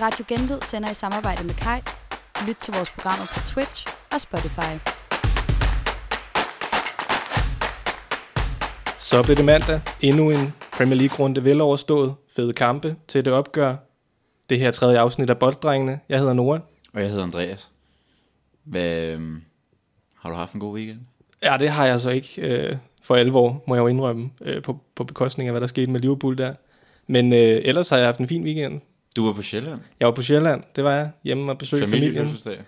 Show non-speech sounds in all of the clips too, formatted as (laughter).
Radio Genlyd sender i samarbejde med Kai. Lyt til vores programmer på Twitch og Spotify. Så blev det mandag. Endnu en Premier League-runde vel overstået. Fede kampe til det opgør. Det her tredje afsnit af Bolddrengene. Jeg hedder Nora. Og jeg hedder Andreas. Hvad, øhm, har du haft en god weekend? Ja, det har jeg så ikke øh, for alvor, må jeg jo indrømme, øh, på, på bekostning af, hvad der skete med Liverpool der. Men øh, ellers har jeg haft en fin weekend. Du var på Sjælland. Jeg var på Sjælland, det var jeg, hjemme og besøgte familien. Familiefødselsdag.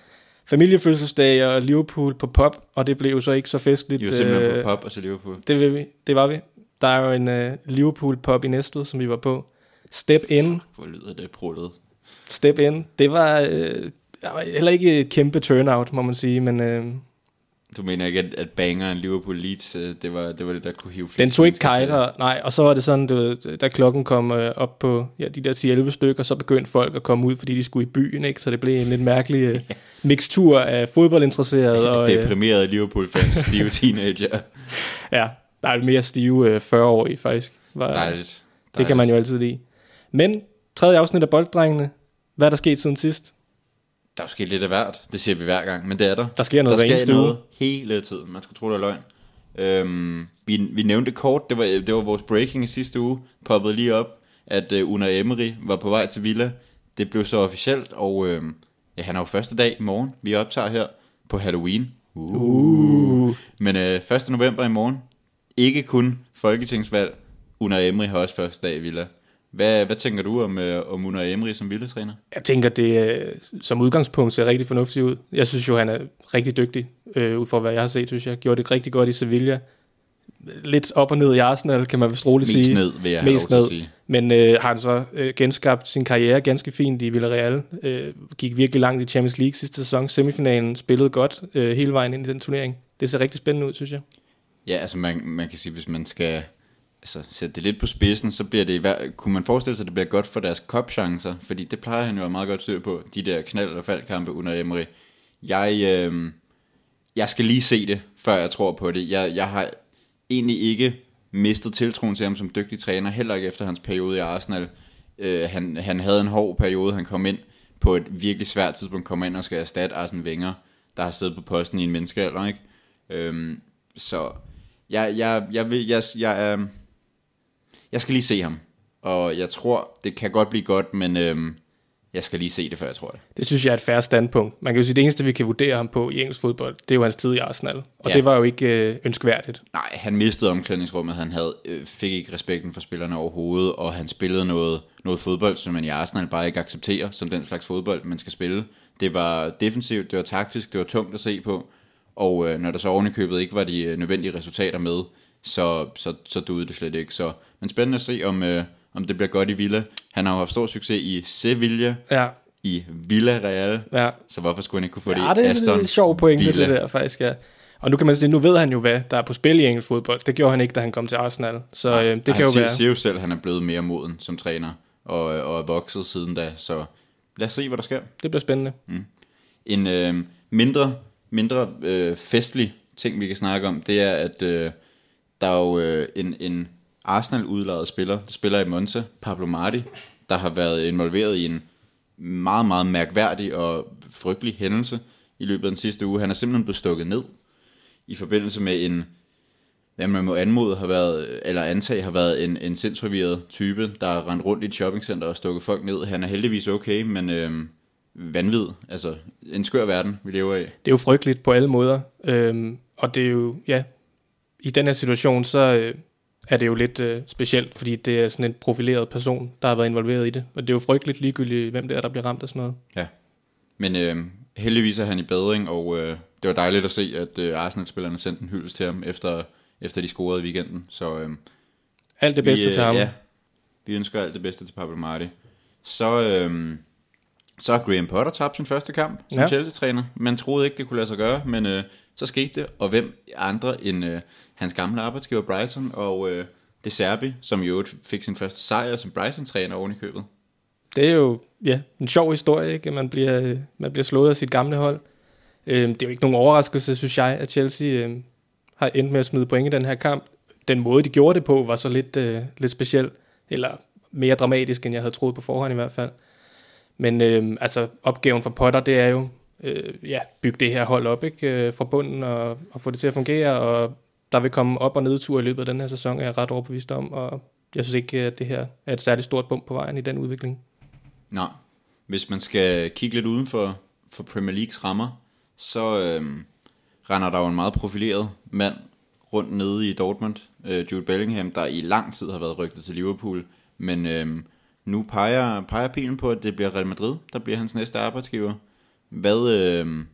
Familiefødselsdag og Liverpool på pop, og det blev jo så ikke så festligt. I var simpelthen øh, på pop og så Liverpool. Det, vil vi, det var vi. Der er jo en øh, Liverpool pop i Næstved, som vi var på. Step In, Hvor lyder det prullet. Step In. Det var, øh, var heller ikke et kæmpe turnout, må man sige, men øh, Du mener ikke, at, at bangeren Liverpool Leeds, øh, det var, det var det, der kunne hive den tog ikke kajter. Nej, og så var det sådan, du ved, da klokken kom øh, op på ja, de der 10-11 stykker, så begyndte folk at komme ud, fordi de skulle i byen, ikke? Så det blev en lidt mærkelig øh, (laughs) mixtur af fodboldinteresserede (laughs) og... Øh, Deprimerede Liverpool-fans og stive (laughs) teenager. ja, der er mere stive øh, 40-årige, faktisk. Var, Dejligt. Det kan man jo altid lide. Men, tredje afsnit af Bolddrengene. Hvad er der sket siden sidst? Der er jo sket lidt af hvert. Det siger vi hver gang, men det er der. Der sker noget der sker noget uge. hele tiden. Man skulle tro, det er løgn. Øhm, vi, vi nævnte kort, det var, det var vores breaking i sidste uge, poppede lige op, at uh, Unai Emery var på vej til Villa. Det blev så officielt, og uh, ja, han er jo første dag i morgen. Vi optager her på Halloween. Uh. Uh. Men uh, 1. november i morgen, ikke kun folketingsvalg, Unai Emery har også første dag i Villa. Hvad, hvad tænker du om, uh, om Unai Emery som Villa-træner? Jeg tænker, det øh, som udgangspunkt ser rigtig fornuftigt ud. Jeg synes jo, han er rigtig dygtig, øh, ud fra hvad jeg har set, synes jeg. Gjorde det rigtig godt i Sevilla. Lidt op og ned i Arsenal, kan man vist roligt Mest sige. ned, vil jeg Mest ned. sige. Men øh, har han så øh, genskabt sin karriere ganske fint i Villarreal. Øh, gik virkelig langt i Champions League sidste sæson. Semifinalen spillede godt øh, hele vejen ind i den turnering. Det ser rigtig spændende ud, synes jeg. Ja, altså man, man kan sige, hvis man skal altså, sætte det lidt på spidsen, så bliver det, hver- kunne man forestille sig, at det bliver godt for deres kopchancer, fordi det plejer han jo at meget godt styr på, de der knald- og faldkampe under Emery. Jeg, øh, jeg skal lige se det, før jeg tror på det. Jeg, jeg har egentlig ikke mistet tiltroen til ham som dygtig træner, heller ikke efter hans periode i Arsenal. Øh, han, han havde en hård periode, han kom ind på et virkelig svært tidspunkt, kom ind og skal erstatte Arsene Wenger, der har siddet på posten i en menneskealder, ikke? Øhm, så jeg, jeg, jeg, vil, jeg, jeg, er, jeg skal lige se ham, og jeg tror, det kan godt blive godt, men øhm, jeg skal lige se det, før jeg tror det. Det synes jeg er et færre standpunkt. Man kan jo sige, at det eneste, vi kan vurdere ham på i engelsk fodbold, det er jo hans tid i Arsenal. Og Ja. det var jo ikke øh, ønskværdigt. Nej, han mistede omklædningsrummet, han havde, øh, fik ikke respekten for spillerne overhovedet, og han spillede noget, noget fodbold, som man i Arsenal bare ikke accepterer, som den slags fodbold, man skal spille. Det var defensivt, det var taktisk, det var tungt at se på, og øh, når der så oven i købet ikke var de øh, nødvendige resultater med, så, så, så duede det slet ikke. Så, men spændende at se, om, øh, om det bliver godt i Villa. Han har jo haft stor succes i Sevilla, Ja, i Villarreal, ja. så hvorfor skulle han ikke kunne få det ja i det er Aston en sjov pointe, Villa? det der faktisk, ja. Og nu kan man sige, nu ved han jo, hvad der er på spil i engelsk fodbold. Det gjorde han ikke, da han kom til Arsenal. Så øh, det kan han jo siger, være... siger jo selv, at han er blevet mere moden som træner, og, og er vokset siden da, så lad os se, hvad der sker. Det bliver spændende. En øh, mindre, mindre øh, festlig ting, vi kan snakke om, det er, at øh, der er jo øh, en, en Arsenal-udlejet spiller, der spiller i Monza, Pablo Marti, der har været involveret i en meget, meget mærkværdig og frygtelig hændelse i løbet af den sidste uge. Han er simpelthen blevet stukket ned i forbindelse med en, hvad man må anmode har været, eller antage har været en, en sindsforvirret type, der har rendt rundt i et shoppingcenter og stukket folk ned. Han er heldigvis okay, men øh, vanvid, altså en skør verden, vi lever i. Det er jo frygteligt på alle måder. Øhm, og det er jo, ja, i den her situation, så øh, er det jo lidt øh, specielt, fordi det er sådan en profileret person, der har været involveret i det. Og det er jo frygteligt ligegyldigt, hvem det er, der bliver ramt af sådan noget. Ja. Men øh, heldigvis er han i bedring, og øh, det var dejligt at se, at øh, Arsenal-spillerne sendte en hyldest til ham, efter, efter de scorede i weekenden. Så øh, Alt det bedste vi, øh, til ham. Ja, vi ønsker alt det bedste til Pablo Marti. Så, øh, så har Graham Potter tabt sin første kamp som Ja. Chelsea-træner. Man troede ikke, det kunne lade sig gøre, men øh, så skete det. Og hvem andre end øh, hans gamle arbejdsgiver Bryson og øh, De Serbi, som jo fik sin første sejr som Bryson-træner oven i købet. Det er jo ja, en sjov historie, ikke? man bliver, øh, man bliver slået af sit gamle hold. Øh, det er jo ikke nogen overraskelse, synes jeg, at Chelsea øh, har endt med at smide point i den her kamp. Den måde, de gjorde det på, var så lidt, øh, lidt speciel, eller mere dramatisk, end jeg havde troet på forhånd i hvert fald. Men øh, altså, opgaven for Potter, det er jo, øh, ja, bygge det her hold op, ikke, øh, fra bunden, og, og få det til at fungere, og der vil komme op- og nedtur i løbet af den her sæson, er jeg ret overbevist om, og jeg synes ikke, at det her er et særligt stort bump på vejen i den udvikling. Nej. Hvis man skal kigge lidt uden for, for Premier Leagues rammer, så øh, render der jo en meget profileret mand rundt nede i Dortmund, øh, Jude Bellingham, der i lang tid har været rygtet til Liverpool, men øh, nu peger, peger pilen på, at det bliver Real Madrid, der bliver hans næste arbejdsgiver. Hvad, øh,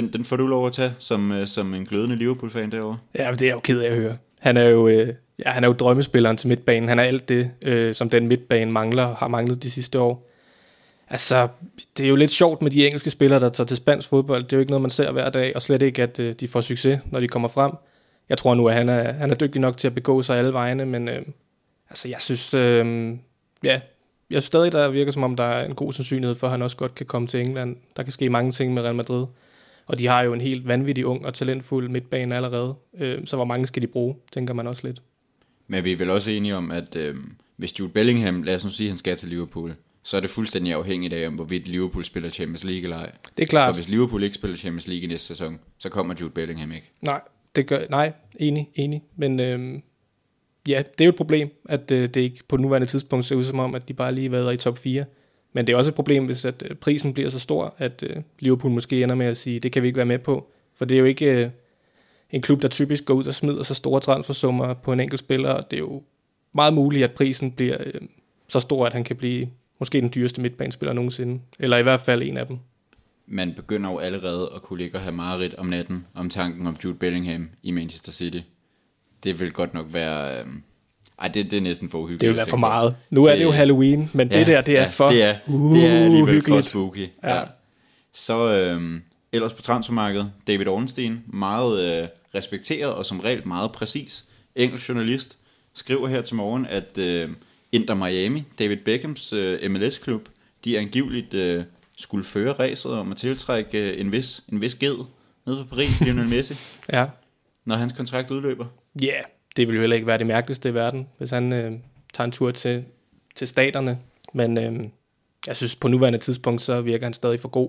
den, den får du lov at tage som, øh, som en glødende Liverpool-fan derovre? Ja, men det er jeg jo ked af at høre. Han er jo, øh, ja, han er jo drømmespilleren til midtbanen. Han er alt det, øh, som den midtbane mangler, har manglet de sidste år. Altså, det er jo lidt sjovt med de engelske spillere, der tager til spansk fodbold. Det er jo ikke noget, man ser hver dag, og slet ikke, at øh, de får succes, når de kommer frem. Jeg tror nu, at han er, han er dygtig nok til at begå sig alle vegne, men øh, altså, jeg synes, øh, ja, jeg synes stadig, der virker som om, der er en god sandsynlighed for, at han også godt kan komme til England. Der kan ske mange ting med Real Madrid. Og de har jo en helt vanvittig ung og talentfuld midtbane allerede. Øh, så hvor mange skal de bruge, tænker man også lidt. Men vi er vel også enige om, at øh, hvis Jude Bellingham, lad os nu sige, at han skal til Liverpool, så er det fuldstændig afhængigt af, om hvorvidt Liverpool spiller Champions League eller ej. Det er klart. For hvis Liverpool ikke spiller Champions League i næste sæson, så kommer Jude Bellingham ikke. Nej, det gør, nej, enig, enig. Men øhm, ja, det er jo et problem, at øh, det ikke på nuværende tidspunkt ser ud som om, at de bare lige har været i top 4. Men det er også et problem, hvis at øh, prisen bliver så stor, at øh, Liverpool måske ender med at sige, det kan vi ikke være med på. For det er jo ikke øh, en klub, der typisk går ud og smider så store transfersummer på en enkelt spiller. Og det er jo meget muligt, at prisen bliver så stor, at han kan blive måske den dyreste midtbanespiller nogensinde. Eller i hvert fald en af dem. Man begynder jo allerede at kunne ligge og have mareridt om natten om tanken om Jude Bellingham i Manchester City. Det vil godt nok være... Ej, det, det er næsten for uhyggeligt. Det vil være for meget. Nu er det jo Halloween, men det der, det er for det er, det er alligevel for spooky. Ja. Ja. Så øhm, ellers på transfermarkedet, David Ornstein, meget øh, respekteret og som regel meget præcis engelsk journalist, skriver her til morgen, at øh, Inter Miami, David Beckhams øh, MLS-klub, de angiveligt øh, skulle føre ræset om at tiltrække øh, en vis, en vis ged nede fra Paris, Lionel Messi, (laughs) Ja, når hans kontrakt udløber. Ja, yeah, det vil jo heller ikke være det mærkeligste i verden, hvis han øh, tager en tur til, til staterne. Men øh, jeg synes, på nuværende tidspunkt, så virker han stadig for god.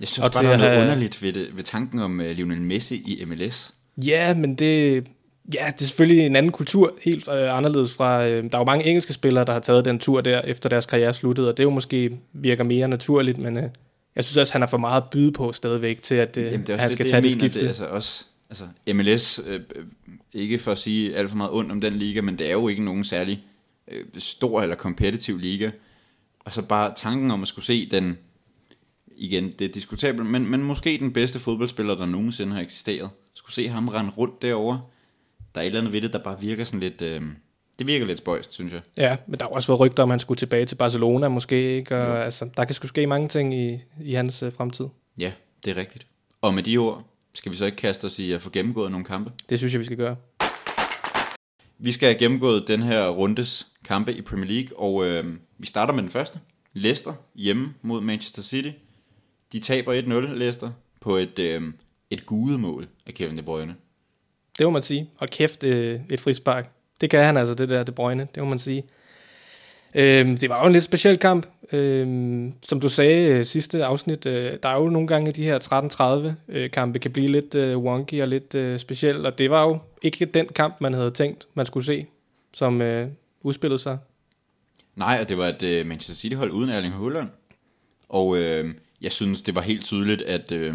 Jeg synes Og bare, der er noget have- underligt ved, det, ved tanken om uh, Lionel Messi i MLS. Ja, men det, ja, det er selvfølgelig en anden kultur, helt øh, anderledes fra... Øh, der er jo mange engelske spillere, der har taget den tur der, efter deres karriere sluttede, og det er jo måske virker mere naturligt, men øh, jeg synes også, han har for meget at byde på stadigvæk til, at øh, Jamen, det er han skal det, tage det skifte. Det, altså også, altså MLS, øh, øh, ikke for at sige alt for meget ondt om den liga, men det er jo ikke nogen særlig øh, stor eller kompetitiv liga. Og så bare tanken om at skulle se den, igen, det er diskutabelt, men, men måske den bedste fodboldspiller, der nogensinde har eksisteret. Skulle se ham rende rundt derovre. Der er et eller andet ved det, der bare virker sådan lidt, øh, det virker lidt spøjst, synes jeg. Ja, men der har også været rygter om, han skulle tilbage til Barcelona måske, ikke? Og, altså, der kan sgu ske mange ting i, i hans øh, fremtid. Ja, det er rigtigt. Og med de ord, skal vi så ikke kaste os i at få gennemgået nogle kampe? Det synes jeg, vi skal gøre. Vi skal have gennemgået den her rundes kampe i Premier League, og øh, vi starter med den første. Leicester hjemme mod Manchester City. De taber 1-0, Leicester, på et, øh, et gudemål af Kevin De Bruyne. Det må man sige. Og kæft, øh, et frispark. Det kan han altså, det der De Bruyne. Det må man sige. Øhm, det var jo en lidt speciel kamp. Øhm, som du sagde øh, sidste afsnit, øh, der er jo nogle gange de her 13-30 øh, kampe kan blive lidt øh, wonky og lidt øh, speciel, og det var jo ikke den kamp, man havde tænkt, man skulle se, som øh, udspillede sig. Nej, og det var et øh, Manchester City-hold uden Erling Haaland. Og øh, jeg synes, det var helt tydeligt, at øh,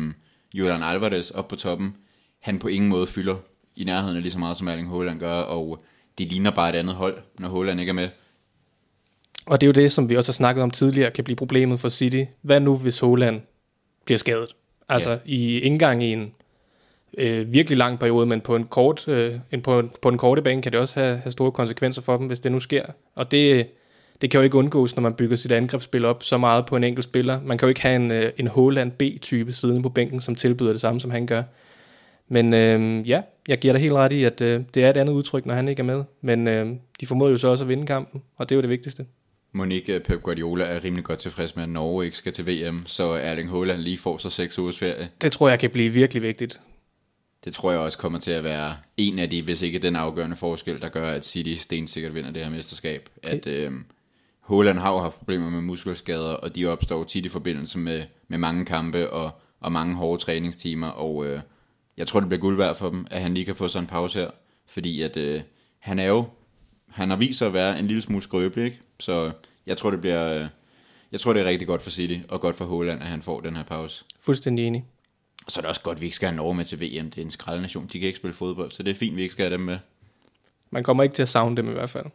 Julian Alvarez op på toppen, han på ingen måde fylder i nærheden af lige så meget, som Erling Haaland gør, og det ligner bare et andet hold, når Haaland ikke er med. Og det er jo det, som vi også har snakket om tidligere, kan blive problemet for City. Hvad nu, hvis Holland bliver skadet? Altså Ja. i indgang i en øh, virkelig lang periode, men på en, kort, øh, en, på, en, på en korte bane kan det også have, have store konsekvenser for dem, hvis det nu sker. Og det, det kan jo ikke undgås, når man bygger sit angrebsspil op så meget på en enkelt spiller. Man kan jo ikke have en, øh, en Holland B-type siddende på bænken, som tilbyder det samme, som han gør. Men øh, ja, jeg giver dig helt ret i, at øh, det er et andet udtryk, når han ikke er med. Men øh, de formåede jo så også at vinde kampen, og det er jo det vigtigste. Monique Pep Guardiola er rimelig godt tilfreds med, at Norge ikke skal til VM, så Erling Haaland lige får så seks ugers ferie. Det tror jeg kan blive virkelig vigtigt. Det tror jeg også kommer til at være en af de, hvis ikke den afgørende forskel, der gør, at City stensikkert vinder det her mesterskab. At øh, Holland har jo haft problemer med muskelskader, og de opstår tit i forbindelse med, med mange kampe og, og mange hårde træningstimer, og øh, jeg tror, det bliver guld værd for dem, at han lige kan få sådan en pause her, fordi at øh, han er jo, han har vist sig at være en lille smule skrøbelig, ikke? så jeg tror, det bliver, øh, jeg tror, det er rigtig godt for City, og godt for Holland, at han får den her pause. Fuldstændig enig. Så er det også godt, at vi ikke skal have Norge med til VM. Det er en skraldnation. De kan ikke spille fodbold, så det er fint, at vi ikke skal have dem med. Man kommer ikke til at savne dem i hvert fald.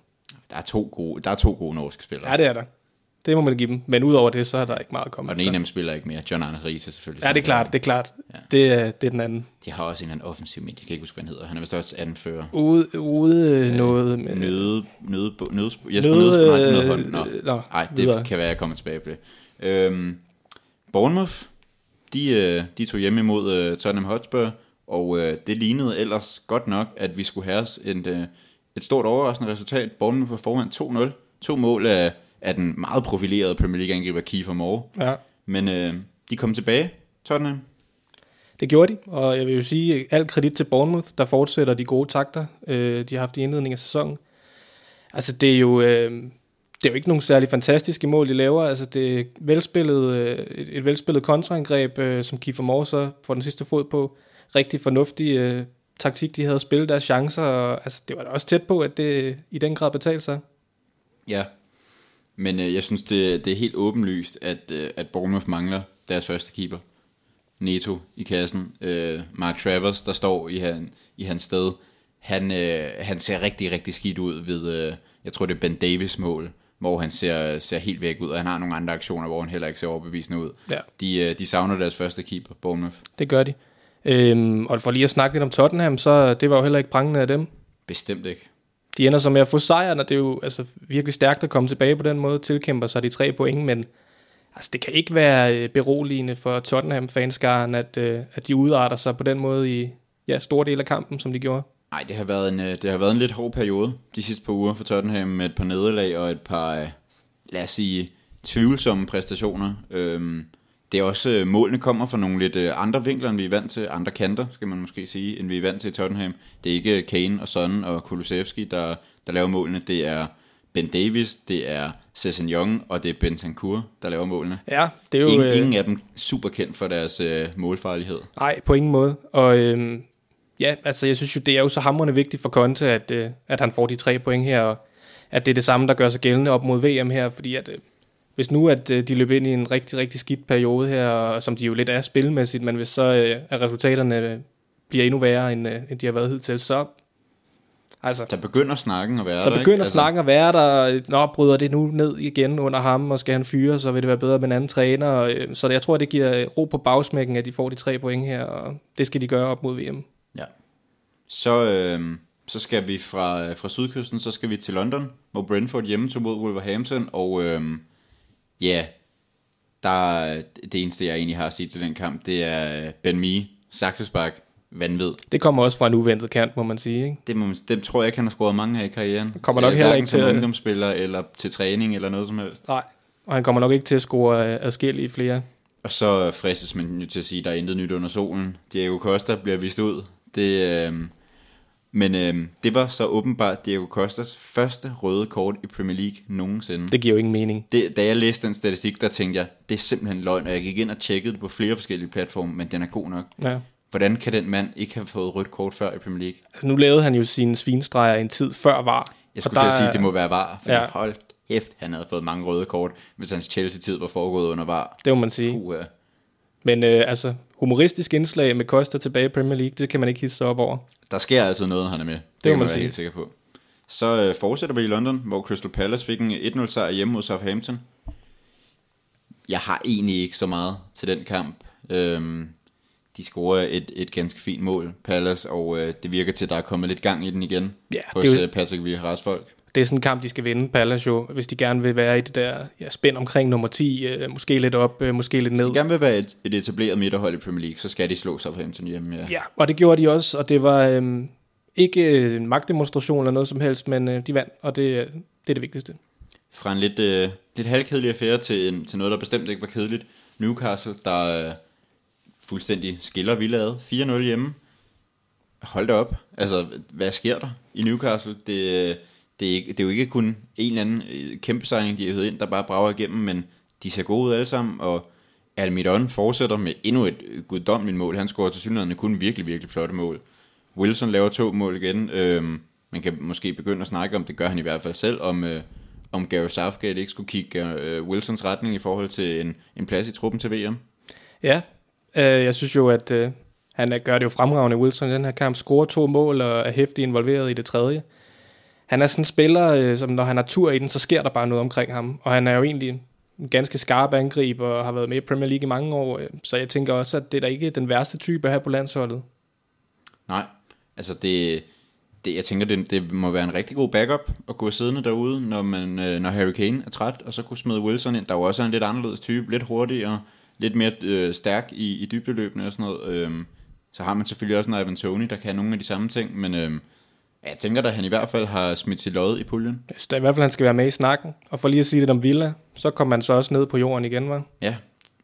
Der er to gode, der er to gode norske spillere. Ja, det er der. Det må man give dem. Men udover det, så er der ikke meget at komme og den ene af dem spiller ikke mere. John Arne Riese selvfølgelig. Ja, det er klart. Det er klart. Ja. Det, er, det er den anden. De har også en anden offensiv midt. Jeg kan ikke huske, hvad han hedder. Han er vist også anfører. Ude, ude øh, noget med... Nøde, nøde, nøde, Jesper Nøde, Nøde, nej, det er noget øh, hånd. Nå. nå, Ej, det videre. kan være, jeg kommer tilbage på det. Øhm, Bournemouth, de, øh, de tog hjem imod øh, Tottenham Hotspur, og øh, det lignede ellers godt nok, at vi skulle have os et, øh, et stort overraskende resultat. Bournemouth var foran 2-0. To mål af, af den meget profilerede Premier League-angriber Kiefer Moore. Ja, Men øh, de kom tilbage, Tottenham. det gjorde de. Og jeg vil jo sige, alt kredit til Bournemouth, der fortsætter de gode takter, øh, de har haft i indledningen af sæsonen. Altså, det er jo... Øh, det er jo ikke nogen særlig fantastiske mål, de laver. Altså, det er velspillet, øh, et, et velspillet kontraangreb, øh, som Kiefer Moore så får den sidste fod på. Rigtig fornuftig øh, taktik, de havde spillet deres chancer. Og, altså, det var da også tæt på, at det i den grad betalte sig. Ja. Men øh, jeg synes, det, det er helt åbenlyst, at, øh, at Bournemouth mangler deres første keeper. Neto i kassen. Øh, Mark Travers, der står i, han, i hans sted. Han, øh, han ser rigtig, rigtig skidt ud ved, øh, jeg tror det er Ben Davis mål, hvor han ser, ser helt væk ud, og han har nogle andre aktioner, hvor han heller ikke ser overbevisende ud. Ja. De, øh, de savner deres første keeper, Bournemouth. Det gør de. Øhm, og for lige at snakke lidt om Tottenham, så det var jo heller ikke prangende af dem. Bestemt ikke. De ender så med at få sejren, og det er jo altså, virkelig stærkt at komme tilbage på den måde, tilkæmper sig de tre point, men altså, det kan ikke være øh, beroligende for Tottenham-fanskaren, at, øh, at de udarter sig på den måde i ja, store dele af kampen, som de gjorde. Nej, det har været en, øh, det har været en lidt hård periode de sidste par uger for Tottenham med et par nederlag og et par, lad os sige, tvivlsomme præstationer. Øhm, det er også, øh, målene kommer fra nogle lidt øh, andre vinkler, end vi er vant til, andre kanter, skal man måske sige, end vi er vant til i Tottenham. Det er ikke Kane og Son og Kulusevski, der, der laver målene. Det er Ben Davis, det er Sessegnon og det er Bentancur, der laver målene. Ja, det er jo... Ingen, øh, ingen af dem super kendt for deres øh, målfarlighed. Nej, på ingen måde. Og øhm, ja, altså jeg synes jo, det er jo så hamrende vigtigt for Conte, at, øh, at han får de tre point her, og at det er det samme, der gør sig gældende op mod VM her, fordi at øh, hvis nu, at øh, de løber ind i en rigtig, rigtig skidt periode her, og, som de jo lidt er spilmæssigt, men hvis så øh, at resultaterne øh, bliver endnu værre, end, øh, end de har været hidtil, så altså, Så begynder snakken at være så der, begynder ikke? Altså, snakken at være der, nå, bryder det nu ned igen under ham, og skal han fyre, så vil det være bedre med en anden træner. Så jeg tror, det giver ro på bagsmækken, at de får de tre point her, og det skal de gøre op mod VM. Ja. Så, øh, så skal vi fra, fra sydkysten, så skal vi til London, hvor Brentford hjemme tog mod Wolverhampton, og øh, ja, der, det eneste, jeg egentlig har at sige til den kamp, det er Ben Mee, Saksespark, vanvid. Det kommer også fra en uventet kant, må man sige. Ikke? Det, må, man- dem tror jeg ikke, han har scoret mange af i karrieren. Kommer nok Øh, heller ikke som til at- ungdomsspiller, eller til træning, eller noget som helst. Nej. Og han kommer nok ikke til at score øh, adskillige flere. Og så fristes man jo til at sige, at der er intet nyt under solen. Diego Costa bliver vist ud. Det, øh, men øh, det var så åbenbart Diego Costas første røde kort i Premier League nogensinde. Det giver jo ingen mening. Det, da jeg læste den statistik, der tænkte jeg, det er simpelthen løgn, og jeg gik ind og tjekkede det på flere forskellige platforme, men den er god nok. Ja. Hvordan kan den mand ikke have fået rødt kort før i Premier League? Altså, nu lavede han jo sine svinstreger en tid før var. Jeg skulle til at sige, at det må være var, for Ja. ja. hold kæft, han havde fået mange røde kort, hvis hans Chelsea-tid var foregået under var. Det må man sige. Uh, Men øh, altså, humoristisk indslag med Costa tilbage i Premier League, det kan man ikke hisse op over. der sker altid noget, han er med. Det, må kan man man være helt sikker på. Så øh, fortsætter vi i London, hvor Crystal Palace fik en 1-0 sejr hjemme mod Southampton. Jeg har egentlig ikke så meget til den kamp. Øhm, de scorer et, et ganske fint mål, Palace, og øh, det virker til, at der er kommet lidt gang i den igen Ja, hos det er jo- øh, Patrick Vieira's folk. Det er sådan en kamp, de skal vinde, Palace jo, hvis de gerne vil være i det der ja, spænd omkring nummer 10, øh, måske lidt op, øh, måske lidt ned. Hvis de gerne vil være et, et etableret midterhold i Premier League, så skal de slå Southampton hjemme. Ja. Ja, og det gjorde de også, og det var øh, ikke en magtdemonstration eller noget som helst, men øh, de vandt, og det, øh, det er det vigtigste. Fra en lidt, øh, lidt halvkedelig affære til, en, til noget, der bestemt ikke var kedeligt. Newcastle, der øh, fuldstændig skiller villaget 4-0 hjemme. Hold da op. Altså, hvad sker der i Newcastle? Det, øh, det er, ikke, det er jo ikke kun en eller anden øh, kæmpe signing, de har hævet ind, der bare brager igennem, men de ser gode ud alle sammen, og Almiron fortsætter med endnu et øh, guddommeligt mål. Han scorer til synligheden kun virkelig, virkelig flotte mål. Wilson laver to mål igen. Øhm, man kan måske begynde at snakke om, det gør han i hvert fald selv, om, øh, om Gary Southgate ikke skulle kigge øh, Wilsons retning i forhold til en, en plads i truppen til VM. Ja, øh, jeg synes jo, at øh, han er- gør det jo fremragende, Wilson, i den her kamp. Scorer to mål og er hæftig involveret i det tredje. Han er sådan en spiller, øh, som når han har tur i den, så sker der bare noget omkring ham. Og han er jo egentlig en ganske skarp angriber og har været med i Premier League i mange år. øh, Så jeg tænker også, at det er da ikke den værste type her på landsholdet. Nej, altså det, det jeg tænker, det, det må være en rigtig god backup at gå siddende derude, når, man, øh, når Harry Kane er træt, og så kunne smide Wilson ind, der jo også er en lidt anderledes type, lidt hurtigere, lidt mere øh, stærk i, i dybdeløbene og sådan noget. Øh, så har man selvfølgelig også en Ivan Tony, der kan nogle af de samme ting, men Øh, ja, jeg tænker da, at han i hvert fald har smidt sit lod i puljen. Jeg synes da i hvert fald, han skal være med i snakken. Og for lige at sige lidt om Villa, så kommer man så også ned på jorden igen, var. Ja,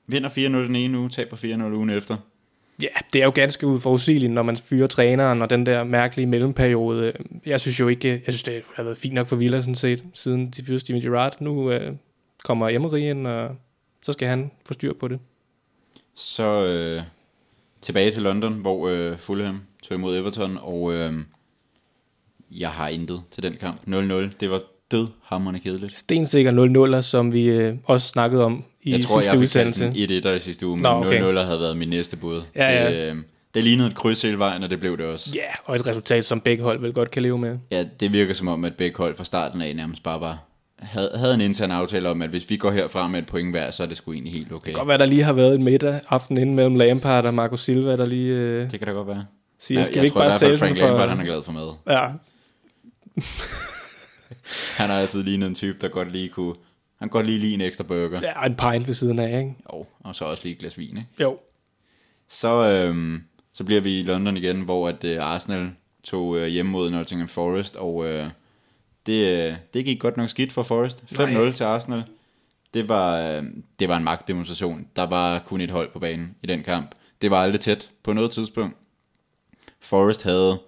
vinder 4-0 den ene uge, taber 4-0 ugen efter. Ja, det er jo ganske uforudsigeligt, når man fyrer træneren og den der mærkelige mellemperiode. Jeg synes jo ikke, jeg synes det har været fint nok for Villa sådan set, siden de fyrede Steven Gerrard. Nu øh, kommer Emery ind, og så skal han få styr på det. Så øh, tilbage til London, hvor øh, Fulham tog imod Everton, og øh, jeg har intet til den kamp. 0-0, det var død hammerende kedeligt. Stensikker 0-0'er, som vi øh, også snakkede om i jeg tror, sidste jeg udsendelse. kaldt den 1-1'er i sidste uge, men Nå, okay. 0-0'er havde været min næste bud. Ja, ja. Det, øh, det lignede et kryds hele vejen, og det blev det også. Ja, og et resultat, som begge hold vel godt kan leve med. Ja, det virker som om, at begge hold fra starten af nærmest bare var, havde, havde en intern aftale om, at hvis vi går herfra med et point hver, så er det sgu egentlig helt okay. Det kan godt være, der lige har været en middag aften inden mellem Lampard og Marco Silva, der lige øh, Det kan da godt være. siger, Ja, skal jeg vi ikke tror i bare hvert fald, Frank den for... Lampard, han er glad for mad. Ja, (laughs) Han har altid lignet en type, der godt lige kunne... Han godt lige lide en ekstra burger. ja, og en pint ved siden af, ikke? Og, og så også lige et glas vin, ikke? Jo. Så, øhm, så bliver vi i London igen, hvor at øh, Arsenal tog øh, hjem mod Nottingham Forest, og øh, det, øh, det gik godt nok skidt for Forest. 5-0 Nej. til Arsenal. Det var, øh, det var en magtdemonstration. Der var kun et hold på banen i den kamp. Det var aldrig tæt på noget tidspunkt. Forest havde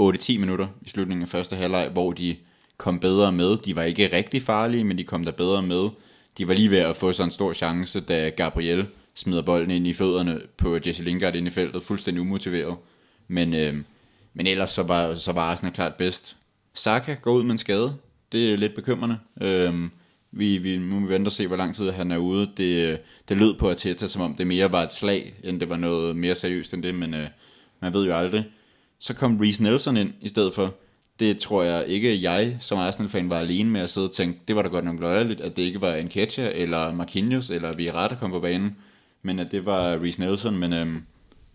8-10 minutter i slutningen af første halvleg, hvor de kom bedre med. De var ikke rigtig farlige, men de kom der bedre med. De var lige ved at få sådan en stor chance, da Gabriel smider bolden ind i fødderne på Jesse Lingard ind i feltet, fuldstændig umotiveret. Men, øh, men ellers så var, så var Arsenal klart bedst. Saka går ud med en skade. Det er lidt bekymrende. Øh, vi, vi nu må vi vente og se, hvor lang tid han er ude. Det, det lød på Arteta, som om det mere var et slag, end det var noget mere seriøst end det, men øh, man ved jo aldrig. Så kom Reece Nelson ind i stedet for. Det tror jeg ikke, jeg som Arsenal-fan var alene med at sidde og tænke, det var da godt nok løjerligt, at det ikke var Nketiah eller Marquinhos eller Vieira, der kom på banen, men at det var Reece Nelson, men øhm,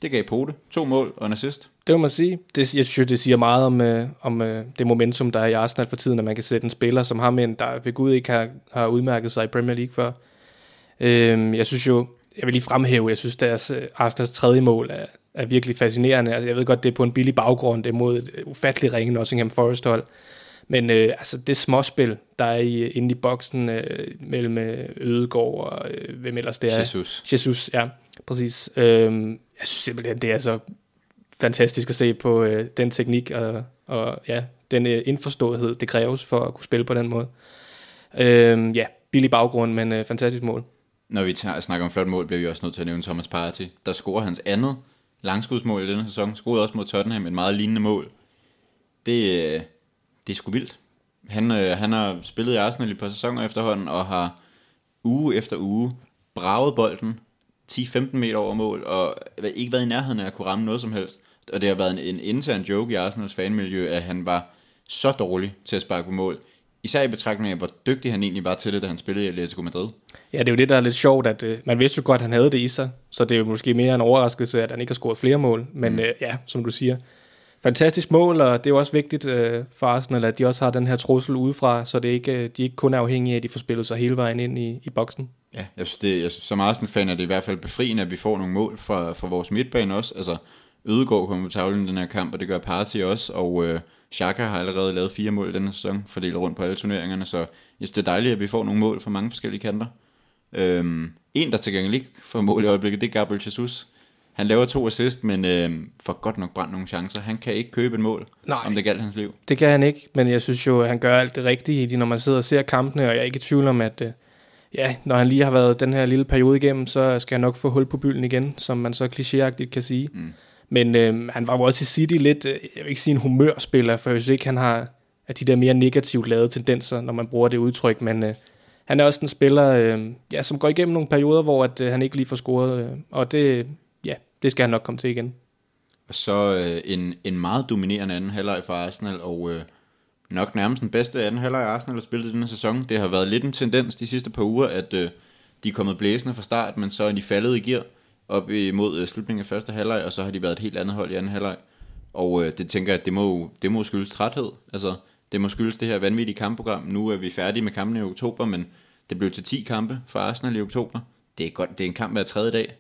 det gav pote. To mål og en assist. Det må man sige. Det, jeg synes, det siger meget om, øh, om øh, det momentum, der er i Arsenal for tiden, at man kan sætte en spiller som ham ind, der ved Gud ikke har, har udmærket sig i Premier League før. Øh, jeg synes jo, jeg vil lige fremhæve, jeg synes, deres øh, Arsenals tredje mål er, er virkelig fascinerende. Altså, jeg ved godt, det er på en billig baggrund, det er mod et ufattelig ringe Nottingham Forest hold. Men øh, altså, det småspil, der er i, inde i boksen øh, mellem øh, Ødegård og øh, hvem ellers det er. Jesus. Jesus, ja, præcis. Øhm, jeg synes simpelthen, det er så fantastisk at se på øh, den teknik og, og ja, den øh, indforståethed, det kræves for at kunne spille på den måde. Øhm, ja, billig baggrund, men øh, fantastisk mål. Når vi tager, snakker om flot mål, bliver vi også nødt til at nævne Thomas Partey, der scorer hans andet langskudsmål i denne sæson. Scorede også mod Tottenham et meget lignende mål. Det, øh, det er sgu vildt. Han, øh, han har spillet i Arsenal i et par sæsoner efterhånden, og har uge efter uge braget bolden 10-15 meter over mål, og ikke været i nærheden af at kunne ramme noget som helst. Og det har været en, en intern joke i Arsenals fanmiljø, at han var så dårlig til at sparke på mål. Især i betragtning af, hvor dygtig han egentlig var til det, da han spillede i Atletico Madrid. Ja, det er jo det, der er lidt sjovt, at øh, man vidste jo godt, at han havde det i sig, så det er jo måske mere en overraskelse, at han ikke har scoret flere mål. Men mm. øh, ja, som du siger, fantastisk mål, og det er jo også vigtigt øh, for Arsenal, at de også har den her trussel udefra, så det ikke, øh, de ikke kun er afhængige af, at de får spillet sig hele vejen ind i, i boksen. Ja, jeg synes, det, jeg synes, som Arsenal-fan er det i hvert fald befriende, at vi får nogle mål fra, fra vores midtbane også. Altså, Ødegaard kommer på tavlen i den her kamp, og det gør Partey også, og øh, Xhaka har allerede lavet fire mål denne sæson, fordelt rundt på alle turneringerne, så jeg synes, det er dejligt, at vi får nogle mål fra mange forskellige kanter. Øhm, en, der til gengæld ikke får mål i øjeblikket, det er Gabriel Jesus. Han laver to assist, men øh, får godt nok brændt nogle chancer. Han kan ikke købe et mål, Nej. om det galt hans liv. Det kan han ikke, men jeg synes jo, at han gør alt det rigtige, i når man sidder og ser kampene, og jeg er ikke i tvivl om, at øh, ja, når han lige har været den her lille periode igennem, så skal han nok få hul på bylden igen, som man så klichéagtigt kan sige. Mm. Men øh, han var jo også i City lidt, øh, jeg vil ikke sige en humørspiller, for jeg synes ikke, han har af de der mere negativt lavede tendenser, når man bruger det udtryk, men øh, han er også en spiller, øh, ja, som går igennem nogle perioder, hvor at, øh, han ikke lige får scoret, øh, og det, ja, det skal han nok komme til igen. Og så øh, en, en meget dominerende anden halvleg for Arsenal, og øh, nok nærmest den bedste anden halvleg Arsenal har spillet i denne sæson. Det har været lidt en tendens de sidste par uger, at øh, de er kommet blæsende fra start, men så er de faldet i gear op imod øh, slutningen af første halvleg, og så har de været et helt andet hold i anden halvleg. Og øh, det tænker jeg, at det må, det må skyldes træthed. Altså, det må skyldes det her vanvittige kampprogram. Nu er vi færdige med kampene i oktober, men det blev til 10 kampe for Arsenal i oktober. Det er, godt, det er en kamp hver tredje dag.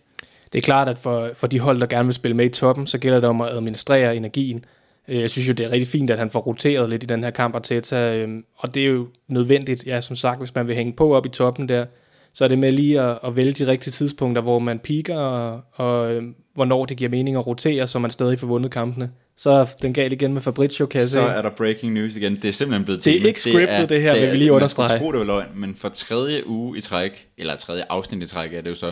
Det er klart, at for, for de hold, der gerne vil spille med i toppen, så gælder det om at administrere energien. Øh, jeg synes jo, det er rigtig fint, at han får roteret lidt i den her kamp, Arteta, øhm, og det er jo nødvendigt, ja, som sagt, hvis man vil hænge på op i toppen der, så er det med lige at, at vælge de rigtige tidspunkter, hvor man piker, og, og øhm, hvornår det giver mening at rotere, så man stadig får vundet kampene. Så er den galt igen med Fabrizio, kan jeg Så se. er der breaking news igen. Det er simpelthen blevet Det er ikke scriptet, det her, vil vi lige understrege. Man skulle tro, det var løgn, men for tredje uge i træk, eller tredje afsnit i træk er det jo så,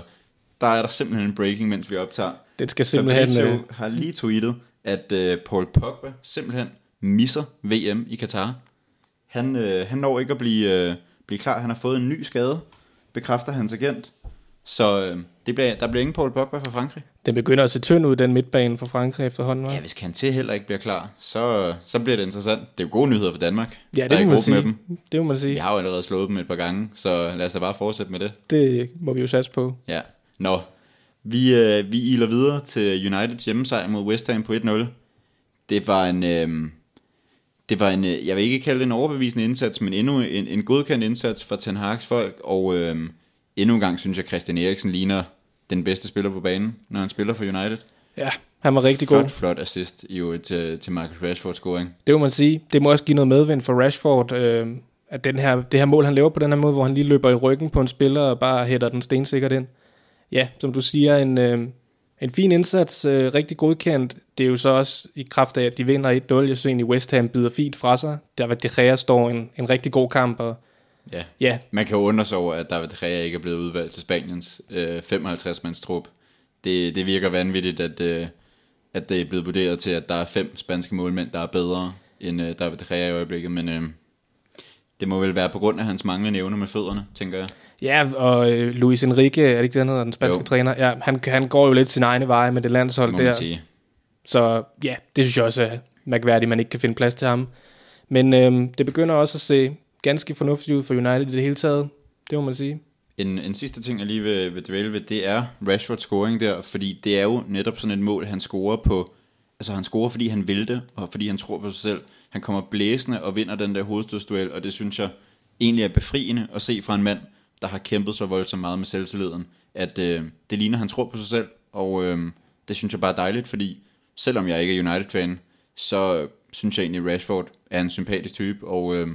der er der simpelthen en breaking, mens vi optager. Den skal simpelthen... Fabrizio Øh, har lige tweetet, at øh, Paul Pogba simpelthen misser VM i Katar. Han, øh, han når ikke at blive, øh, blive klar. Han har fået en ny skade, bekræfter hans agent. Så øh, det bliver, der bliver ingen Paul Pogba fra Frankrig. den begynder at se tynd ud, den midtbane for Frankrig efterhånden, Ja, ja, hvis Kanté heller ikke bliver klar, så, så bliver det interessant. Det er jo gode nyheder for Danmark. ja det må man gruppe med sige. dem. Det må man sige. Vi har jo allerede slået dem et par gange, så lad os da bare fortsætte med det. Det må vi jo satse på. Ja. Nå, vi, øh, vi iler videre til Uniteds hjemmesejr mod West Ham på 1-0. Det var en, øh, det var en, øh, jeg vil ikke kalde det en overbevisende indsats, men endnu en, en godkendt indsats for Ten Hag's folk, og øh, endnu en gang synes jeg, Christian Eriksen ligner den bedste spiller på banen, når han spiller for United. Ja, han var rigtig flot, god. Flot assist øvrigt til, til Marcus Rashford scoring. Det må man sige. Det må også give noget medvind for Rashford, øh, at den her, det her mål, han laver på den her måde, hvor han lige løber i ryggen på en spiller og bare hætter den stensikkert ind. Ja, som du siger, en, øh, en fin indsats, øh, rigtig godkendt. Det er jo så også i kraft af, at de vinder 1-0. Jeg synes egentlig, West Ham byder fint fra sig. Der var De Gea står en, en rigtig god kamp, og Ja. ja, Man kan jo undre sig over, at David De Gea ikke er blevet udvalgt til Spaniens øh, 55-mands trup. Det, det virker vanvittigt, at, øh, at det er blevet vurderet til, at der er fem spanske målmænd, der er bedre end øh, David De Gea i øjeblikket, men øh, det må vel være på grund af hans manglende evner med fødderne, tænker jeg. Ja, og øh, Luis Enrique, er det ikke det, han hedder, den spanske Jo. træner? Ja, han, han går jo lidt sin egne veje med det landshold Må der. sige. Så ja, det synes jeg også er mærkværdigt, at man ikke kan finde plads til ham. Men øhm, det begynder også at se ganske fornuftigt ud for United i det hele taget. Det må man sige. En, en sidste ting, jeg lige vil, vil dvæle ved, det er Rashford scoring der, fordi det er jo netop sådan et mål, han scorer på, altså han scorer, fordi han vil det, og fordi han tror på sig selv. Han kommer blæsende og vinder den der hovedstødsduel, og det synes jeg egentlig er befriende at se fra en mand, der har kæmpet så voldsomt meget med selvtilliden, at øh, det ligner, at han tror på sig selv, og øh, det synes jeg bare er dejligt, fordi selvom jeg ikke er United-fan, så synes jeg egentlig, at Rashford er en sympatisk type, og øh,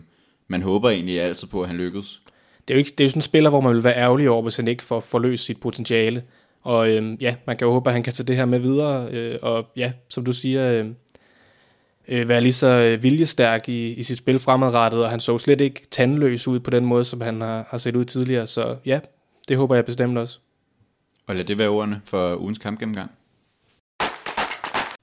man håber egentlig altid på, at han lykkes. Det er jo, ikke, det er jo sådan en spiller, hvor man vil være ærgerlig over, hvis han ikke får forløst sit potentiale. Og øh, ja, man kan jo håbe, at han kan tage det her med videre. Øh, og ja, som du siger, øh, øh, være lige så øh, viljestærk i, i sit spil fremadrettet. Og han så slet ikke tandløs ud på den måde, som han har, har set ud tidligere. Så ja, det håber jeg bestemt også. Og lad det være ordene for ugens kampgennemgang.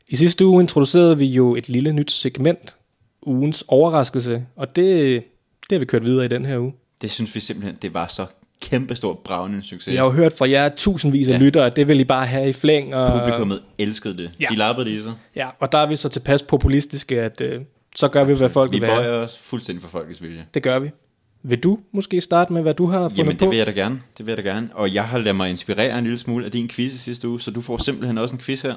I sidste uge introducerede vi jo et lille nyt segment, ugens overraskelse, og det, det har vi kørt videre i den her uge. Det synes vi simpelthen, det var så kæmpestort bravende succes. Jeg har jo hørt fra jer tusindvis af Ja. lyttere, at det vil I bare have i flæng. Og, Publikummet elskede det. Ja. De lappede det i sig. Ja, og der er vi så tilpas populistiske, at øh, så gør vi, hvad folk Vi vil være. bøjer os fuldstændig for folkets vilje. Det gør vi. Vil du måske starte med, hvad du har fundet Jamen, på? det vil jeg da gerne. Det vil jeg da gerne. Og jeg har ladet mig inspirere en lille smule af din quiz i sidste uge, så du får simpelthen også en quiz her.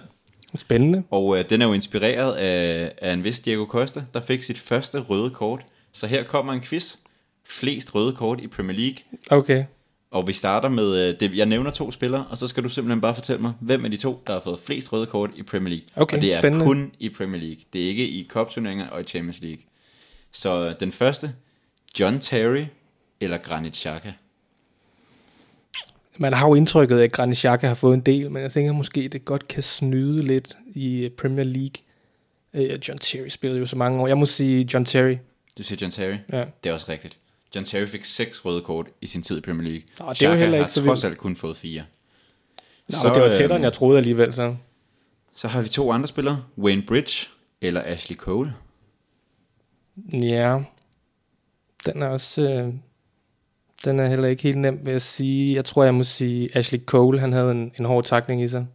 Spændende. Og øh, den er jo inspireret af, af en vis Diego Costa, der fik sit første røde kort. Så her kommer en quiz. Flest røde kort i Premier League. Okay. Og vi starter med, øh, det, jeg nævner to spillere, og så skal du simpelthen bare fortælle mig, hvem af de to, der har fået flest røde kort i Premier League. Okay, og det er spændende. kun i Premier League. Det er ikke i Cup-turneringer og i Champions League. Så øh, den første, John Terry eller Granit Xhaka. man har jo indtrykket at Granit Xhaka har fået en del, men jeg tænker måske, det godt kan snyde lidt i øh, Premier League. John Terry spillede jo så mange år. Jeg må sige John Terry. Du siger John Terry? Ja. Det er også rigtigt. John Terry fik seks røde kort i sin tid i Premier League. Nå, det er jo heller har ikke så trods alt kun fået fire. Nå, så, det var tættere, øhm, end jeg troede alligevel. Så. Så har vi to andre spillere. Wayne Bridge eller Ashley Cole. Ja, den er også... Øh, den er heller ikke helt nem, vil jeg sige. Jeg tror, jeg må sige, Ashley Cole, han havde en, en hård takling i sig.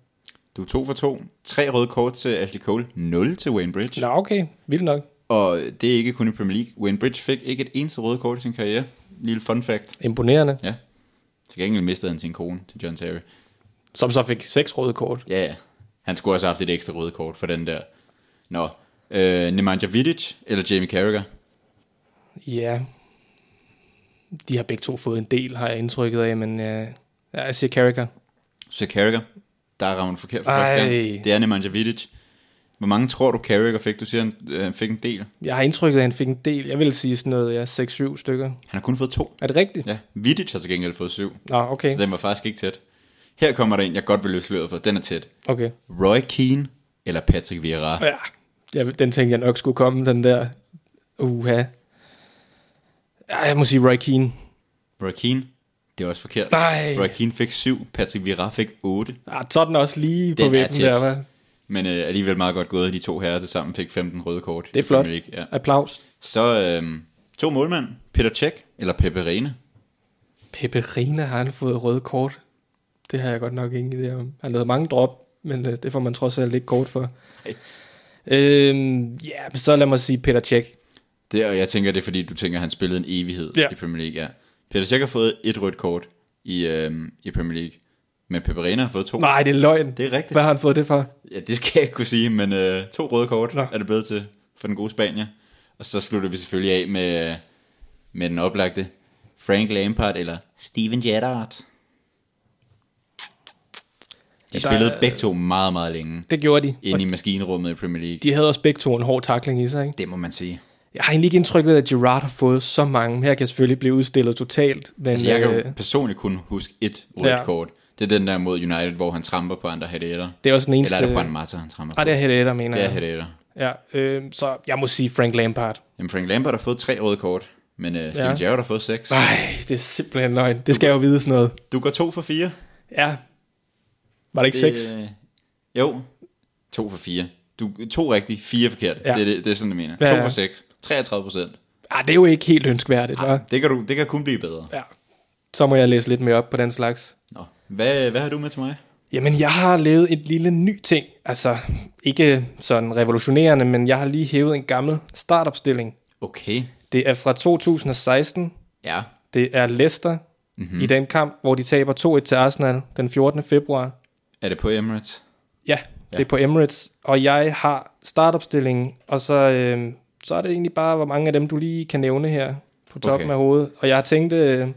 Du er to for to. Tre røde kort til Ashley Cole. Nul til Wayne Bridge. Nå, okay. Vildt nok. Og det er ikke kun i Premier League. Wayne Bridge fik ikke et eneste røde kort i sin karriere. Lille fun fact. Imponerende. Ja. Til gengæld mistede han sin kone til John Terry. Som så fik seks røde kort. Ja, ja. Han skulle også have haft et ekstra røde kort for den der. Nå. Øh, Nemanja Vidic eller Jamie Carragher. Ja. De har begge to fået en del, har jeg indtrykket af, men øh, jeg siger Carragher. Så Carragher. Der er rammen forkert for Ej. første gang. Det er Nemanja Vidic. Hvor mange tror du Carragher fik? Du siger, han øh, fik en del. Jeg har indtrykket at han fik en del. Jeg vil sige sådan noget, ja, 6-7 stykker. Han har kun fået to. Er det rigtigt? Ja, Vidic har til gengæld fået syv. Nå, okay. Så den var faktisk ikke tæt. Her kommer der en, jeg godt vil løse sløret for. Den er tæt. Okay. Roy Keane eller Patrick Vieira. Ja, jeg, den tænkte jeg nok skulle komme, den der. Uha. Ja, jeg må sige Roy Keane. Roy Keane, det er også forkert. Nej. Roy Keane fik syv, Patrick Vieira fik otte. Ah, så er den også lige på Den er vippen der, hva'? Men øh, alligevel meget godt gået. De to herrer til sammen fik 15 røde kort. Det er flot. League, Ja. Applaus. Så øh, to målmænd. Peter Cech eller Pepe Reina. Peperina har han fået røde kort. Det har jeg godt nok ingen idé om. Han lavede mange drop, men øh, det får man trods alt ikke kort for. Øhm, ja, men så lad mig sige Peter Cech. Det, og jeg tænker, det er fordi, du tænker, han spillede en evighed Ja. i Premier League. Ja. Peter Cech har fået et rødt kort i, øh, i Premier League. Men Pepe Reina har fået to. Nej, det er løgn. Det er rigtigt. Hvad har han fået det for? Ja, det skal jeg ikke kunne sige, men øh, to røde kort Nå. er det blevet til for den gode Spanier. Og så slutter vi selvfølgelig af med, øh, med den oplagte Frank Lampard eller Steven Gerrard. De der spillede begge to meget, meget længe Det gjorde de. inde i maskinrummet i Premier League. De havde også begge to en hård takling i sig, ikke? Det må man sige. Jeg har egentlig ikke indtrykket af, at Gerard har fået så mange. Her kan jeg selvfølgelig blive udstillet totalt. Men, Altså, jeg kan øh, jo personligt kun huske et rødt ja. kort. Det er den der mod United, hvor han tramper på andre Hedder. det er også den eneste... Eller er det Juan Mata, han tramper Nej, på? det er Hedder, mener det er jeg. Ja, øh, så jeg må sige Frank Lampard. Jamen, Frank Lampard har fået tre røde kort, men uh, Steven Ja. Gerrard har fået seks. Nej, det er simpelthen løgn. Det skal jeg jo vide sådan noget. Du går to for fire. Ja. Var det ikke seks? Øh, jo, to for fire. Du, to rigtigt, fire forkert. Ja. Det, er det, det er sådan, jeg mener. Ja, Ja, to for seks. 33 procent. Ah, det er jo ikke helt ønskværdigt, hva'? Det, kan du, det kan kun blive bedre. Ja. Så må jeg læse lidt mere op på den slags. Hvad, hvad har du med til mig? Jamen, jeg har lavet et lille ny ting. Altså, ikke sådan revolutionerende, men jeg har lige hævet en gammel startopstilling. Okay. Det er fra 2016. Ja. Det er Leicester mm-hmm. i den kamp, hvor de taber 2-1 til Arsenal den 14. februar. Er det på Emirates? Ja, ja, det er på Emirates. Og jeg har startopstillingen, og så, øh, så er det egentlig bare, hvor mange af dem, du lige kan nævne her på toppen Okay. af hovedet. Og jeg har tænkt, øh,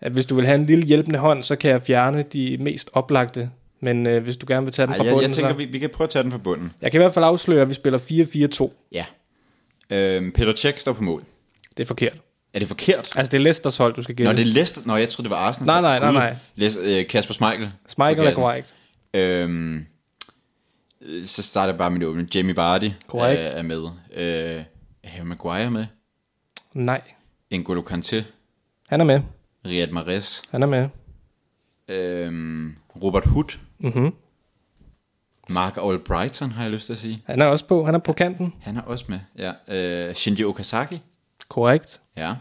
at hvis du vil have en lille hjælpende hånd, så kan jeg fjerne de mest oplagte. Men øh, hvis du gerne vil tage den Ej, fra jeg, bunden, jeg tænker, så... vi, vi kan prøve at tage den fra bunden. Jeg kan i hvert fald afsløre, at vi spiller 4-4-2. Ja. Øhm, Peter Cech står på mål. Det er forkert. Er det forkert? Altså, det er Leicesters hold, du skal Nå, gætte. det er Leicester. Nå, jeg troede, det var Arsenal. Nej, nej, nej, nej. Les, øh, Kasper Schmeichel. Schmeichel er korrekt. Øhm, øh, så starter jeg bare med det åbne. Jamie Vardy Korrekt. Er, er med. Øh, er Maguire med? Nej, N'Golo Kanté. han er med. Riyad Mahrez. Han er med. Øhm, Robert Hood. Mm-hmm. Mark Albrighton, har jeg lyst til at sige. Han er også på. Han er på kanten. Han er også med. Ja. Øh, Shinji Okazaki. Korrekt. Ja.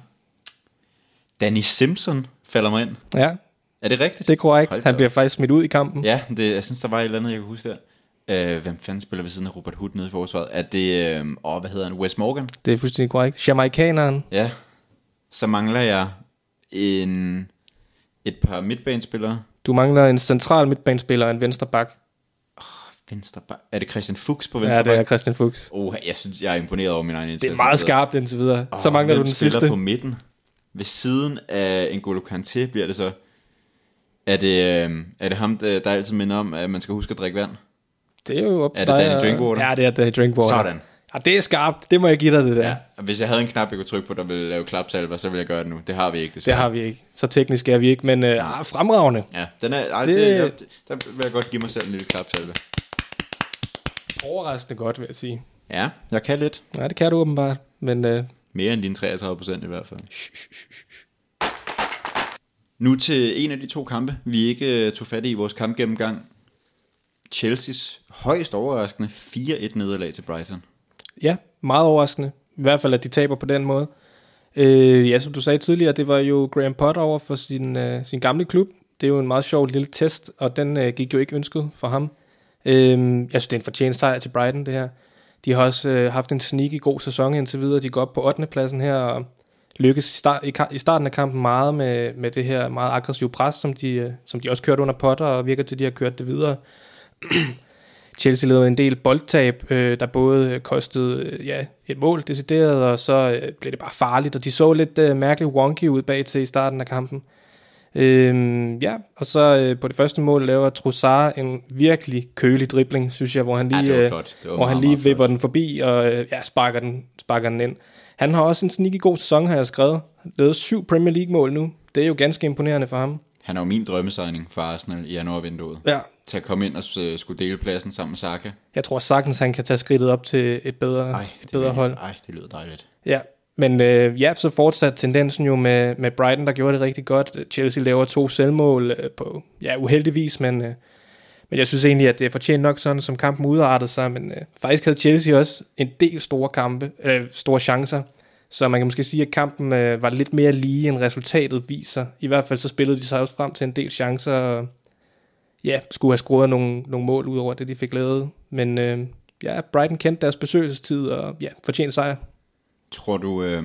Danny Simpson falder mig ind. Ja, Er det rigtigt? det er korrekt. Hold Han op. bliver faktisk smidt ud i kampen. Ja, det, jeg synes, der var et eller andet, jeg kunne huske der. Øh, hvem fanden spiller ved siden af Robert Hood nede i forsvaret? Er det, øh, åh, hvad hedder han, Wes Morgan? Det er fuldstændig korrekt. Jamaikaneren. Ja. Så mangler jeg en, et par midtbanespillere. Du mangler en central midtbanespiller og en venstre bak. Venstre bak. Er det Christian Fuchs på venstre Ja, det er? Christian Fuchs. Oh, jeg synes, jeg er imponeret over min egen indsats. Det er meget skarpt indtil videre. Så mangler du den sidste. på midten? Ved siden af N'Golo Kanté bliver det så... Er det, øh, er det ham, der, altid minder om, at man skal huske at drikke vand? Det er jo op Er til det dig. Danny Drinkwater? Ja, det er Danny Drinkwater. Sådan. Ja, det er skarpt. Det må jeg give dig, det der. Ja. Hvis jeg havde en knap, jeg kunne trykke på, der ville lave klapsalver, så ville jeg gøre det nu. Det har vi ikke, Det desværre. har vi ikke. Så teknisk er vi ikke, men øh, ah, fremragende. Ja, den er, ej, Det- det... Det, jeg, der vil jeg godt give mig selv en lille klapsalve. Overraskende godt, vil jeg sige. Ja, jeg kan lidt. Ja, det kan du åbenbart. Men øh, Mere end dine 33 procent i hvert fald. Nu til en af de to kampe, vi ikke øh, tog fat i i vores kampgennemgang. Chelseas højst overraskende 4-1 nederlag til Brighton ja, meget overraskende. I hvert fald, at de taber på den måde. Øh, ja, som du sagde tidligere, det var jo Graham Potter over for sin, øh, sin gamle klub. Det er jo en meget sjov lille test, og den øh, gik jo ikke ønsket for ham. Øh, jeg synes, det er en fortjent sejr til Brighton, det her. De har også øh, haft en sneaky god sæson indtil videre. De går op på 8. pladsen her, og lykkes i, start, i, i starten af kampen meget med, med det her meget aggressive pres, som de, øh, som de også kørte under Potter, og virker til, at de har kørt det videre. Chelsea lavede en del boldtab, øh, der både øh, kostede øh, ja, et mål decideret, og så øh, blev det bare farligt, og de så lidt øh, mærkeligt wonky ud bag til i starten af kampen. Øhm, ja, og så øh, på det første mål laver Trossard en virkelig kølig dribling, synes jeg, hvor han lige, Ja, øh, hvor han lige vipper flot. den forbi og øh, ja, sparker, den, sparker den ind. Han har også en sneaky god sæson, har jeg skrevet. Han lavede syv Premier League-mål nu. Det er jo ganske imponerende for ham. Han er jo min drømmesegning for Arsenal i januarvinduet. Ja, Til at komme ind og øh, skulle dele pladsen sammen med Saka. jeg tror sagtens, han kan tage skridtet op til et bedre, Ej, et bedre hold. Ej, det lyder dejligt. Ja, men øh, ja, så fortsat tendensen jo med, med Brighton, der gjorde det rigtig godt. Chelsea laver to selvmål øh, på, ja, uheldigvis, men, øh, men jeg synes egentlig, at det er fortjent nok sådan, som kampen udartede sig, men øh, faktisk havde Chelsea også en del store kampe, øh, store chancer, så man kan måske sige, at kampen øh, var lidt mere lige, end resultatet viser. I hvert fald så spillede de sig også frem til en del chancer, og ja, skulle have scoret nogle, nogle mål ud over det, de fik lavet. Men øh, ja, Brighton kendte deres besøgelsestid, og ja, fortjent sejr. Tror du, øh,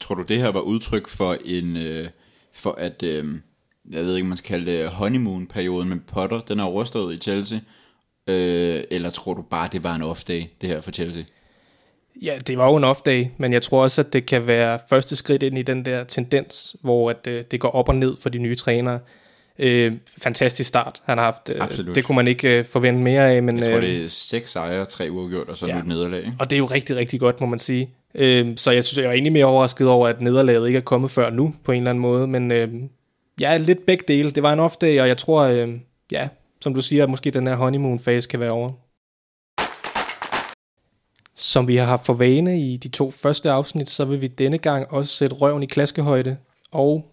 tror du det her var udtryk for en, øh, for at, øh, jeg ved ikke, om man skal kalde det honeymoon-perioden med Potter, den er overstået i Chelsea? Øh, eller tror du bare, det var en off-day, det her for Chelsea? Ja, det var jo en off-day, men jeg tror også, at det kan være første skridt ind i den der tendens, hvor at, øh, det går op og ned for de nye trænere. Øh, fantastisk start, han har haft. Øh, Absolut. det kunne man ikke øh, forvente mere af. Men, Jeg tror, øh, det er seks sejre, tre uafgjort, og så Ja. et nederlag. Ikke? Og det er jo rigtig, rigtig godt, må man sige. Øh, så jeg synes, jeg er egentlig mere overrasket over, at nederlaget ikke er kommet før nu, på en eller anden måde. Men øh, ja, lidt begge dele. Det var en off-day, og jeg tror, øh, ja, som du siger, at måske den her honeymoon-fase kan være over. Som vi har haft for vane i de to første afsnit, så vil vi denne gang også sætte røven i klaskehøjde og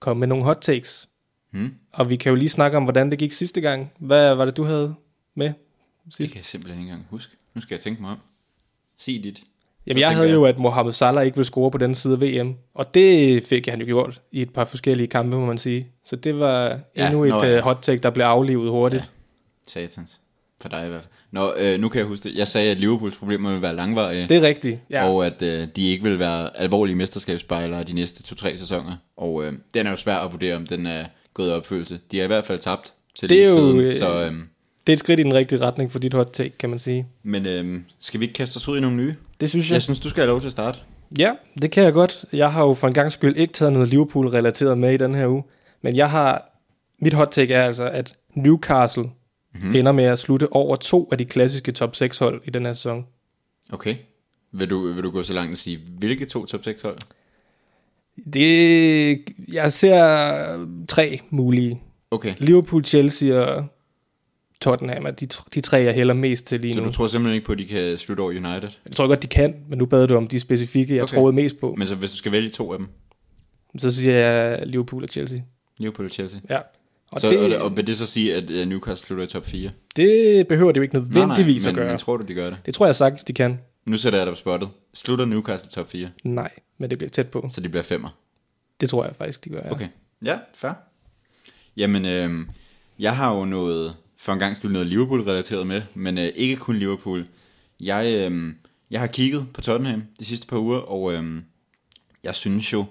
komme med nogle hot takes. Hmm? Og vi kan jo lige snakke om, hvordan det gik sidste gang. Hvad var det, du havde med Det sidst? kan jeg simpelthen ikke engang huske. Nu skal jeg tænke mig om. Sig dit. Jamen, jeg havde jeg- jo, at Mohamed Salah ikke ville score på den side af VM. Og det fik han jo gjort i et par forskellige kampe, må man sige. Så det var Ja, endnu nå et ja. øh, hot take, der blev aflivet hurtigt. Ja. Satans. For dig i hvert fald. Nå, øh, nu kan jeg huske det. Jeg sagde, at Liverpools problemer vil være langvarige. Det er rigtigt. Ja. Og at øh, de ikke vil være alvorlige mesterskabsspejlere de næste to-tre sæsoner. Og øh, den er jo svær at vurdere, om den er gået i opfyldelse. De har i hvert fald tabt til Det er jo, siden, øh, så, øh, Det er et skridt i den rigtige retning for dit hot take, kan man sige. Men øh, skal vi ikke kaste os ud i nogle nye? Det synes jeg. Jeg synes, du skal have lov til at starte. Ja, det kan jeg godt. Jeg har jo for en gang skyld ikke taget noget Liverpool-relateret med i den her uge. Men jeg har... Mit hot take er altså, at Newcastle mm-hmm. ender med at slutte over to af de klassiske top 6 hold i den her sæson. Okay. Vil du, vil du gå så langt og sige, hvilke to top 6 hold? Det, jeg ser tre mulige. Okay. Liverpool, Chelsea og Tottenham er de, de tre, jeg hælder mest til lige Så nu. du tror simpelthen ikke på, at de kan slutte over United? Jeg tror godt, de kan, men nu bad du om de specifikke, jeg okay. Troede mest på. Men så hvis du skal vælge to af dem, Så siger jeg Liverpool og Chelsea. Liverpool og Chelsea. Ja. Og, så, det, og, og vil det så sige, at Newcastle slutter i top 4? det behøver det jo ikke nødvendigvis nej, at men, gøre. men tror du, de gør det? Det tror jeg sagtens, de kan. Nu sætter jeg dig på spottet. Slutter Newcastle top 4, Nej, men det bliver tæt på. så de bliver femmer. Det tror jeg faktisk, de gør. Ja. Okay. Ja, fair. Jamen, øh, jeg har jo noget, for en gang skyld noget Liverpool-relateret med, men øh, ikke kun Liverpool. Jeg, øh, jeg har kigget på Tottenham de sidste par uger, og øh, jeg synes jo,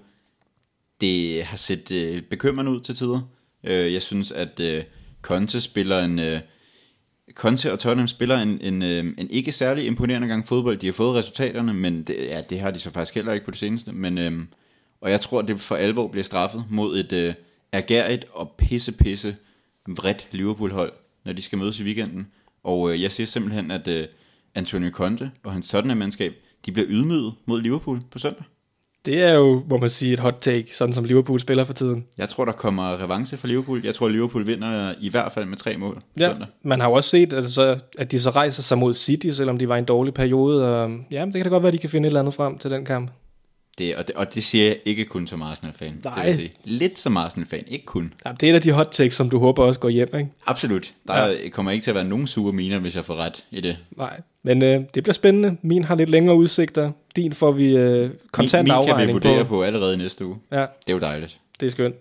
det har set øh, bekymrende ud til tider. Øh, jeg synes, at øh, Conte spiller en... Øh, Conte og Tottenham spiller en, en, øh, en ikke særlig imponerende gang fodbold. De har fået resultaterne, men det, ja, det har de så faktisk heller ikke på det seneste. Men, øhm, og jeg tror, det for alvor bliver straffet mod et øh, ergærigt og pisse pisse vredt Liverpool-hold, når de skal mødes i weekenden. Og øh, jeg siger simpelthen, at, øh, Antonio Conte og hans Tottenham-mandskab, de bliver ydmyget mod Liverpool på søndag. Det er jo, må man sige, et hot take, sådan som Liverpool spiller for tiden. Jeg tror, der kommer revanche for Liverpool. Jeg tror, Liverpool vinder i hvert fald med tre mål Ja, søndag. man har jo også set, at, så, at de så rejser sig mod City, selvom de var i en dårlig periode. Og, ja, det kan da godt være, at de kan finde et eller andet frem til den kamp. Det, og, det, og det siger jeg ikke kun som Arsenal-fan. Det vil Nej. sige. Lidt som Arsenal-fan, ikke kun. Ja, det er af de hot takes, som du håber også går hjem, ikke? Absolut. Der ja. kommer ikke til at være nogen sure miner, hvis jeg får ret i det. Nej. Men øh, det bliver spændende. Min har lidt længere udsigter. Din får vi øh, kontant min, min kan vi vurdere på. på allerede næste uge. Ja, Det er jo dejligt. det er skønt.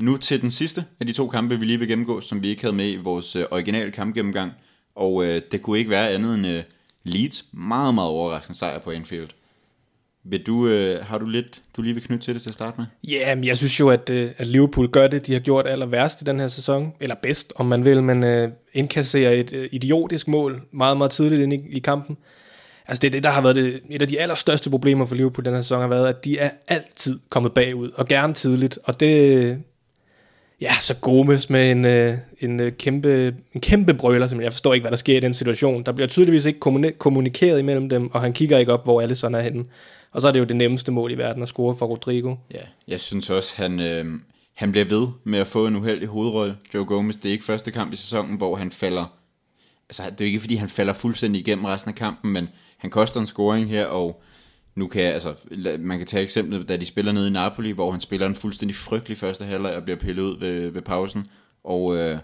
Nu til den sidste af de to kampe, vi lige vil gennemgå, som vi ikke havde med i vores øh, originale kampgennemgang. Og øh, det kunne ikke være andet end øh, Leeds meget, meget overraskende sejr på Anfield. Vil du, øh, har du lidt, du lige vil knytte til det til at starte med? Ja, men jeg synes jo, at, øh, at Liverpool gør det, de har gjort aller værst i den her sæson. Eller bedst, om man vil, men øh, indkasserer et øh, idiotisk mål meget, meget tidligt ind i, i kampen. Altså det er det, der har været det, et af de allerstørste problemer for Liverpool den her sæson, har været, at de er altid kommet bagud, og gerne tidligt. Og det, øh, ja, så Gomes med en, øh, en, øh, kæmpe, en kæmpe brøler, som jeg forstår ikke, hvad der sker i den situation. Der bliver tydeligvis ikke kommunikeret imellem dem, og han kigger ikke op, hvor alle sådan er henne. Og så er det jo det nemmeste mål i verden at score for Rodrigo. Ja, jeg synes også, han, øh, han bliver ved med at få en uheldig hovedrolle. Joe Gomez, det er ikke første kamp i sæsonen, hvor han falder... Altså, det er jo ikke, fordi han falder fuldstændig igennem resten af kampen, men han koster en scoring her, og nu kan jeg, altså, man kan tage eksemplet, da de spiller nede i Napoli, hvor han spiller en fuldstændig frygtelig første halvleg og bliver pillet ud ved, ved pausen. Og øh,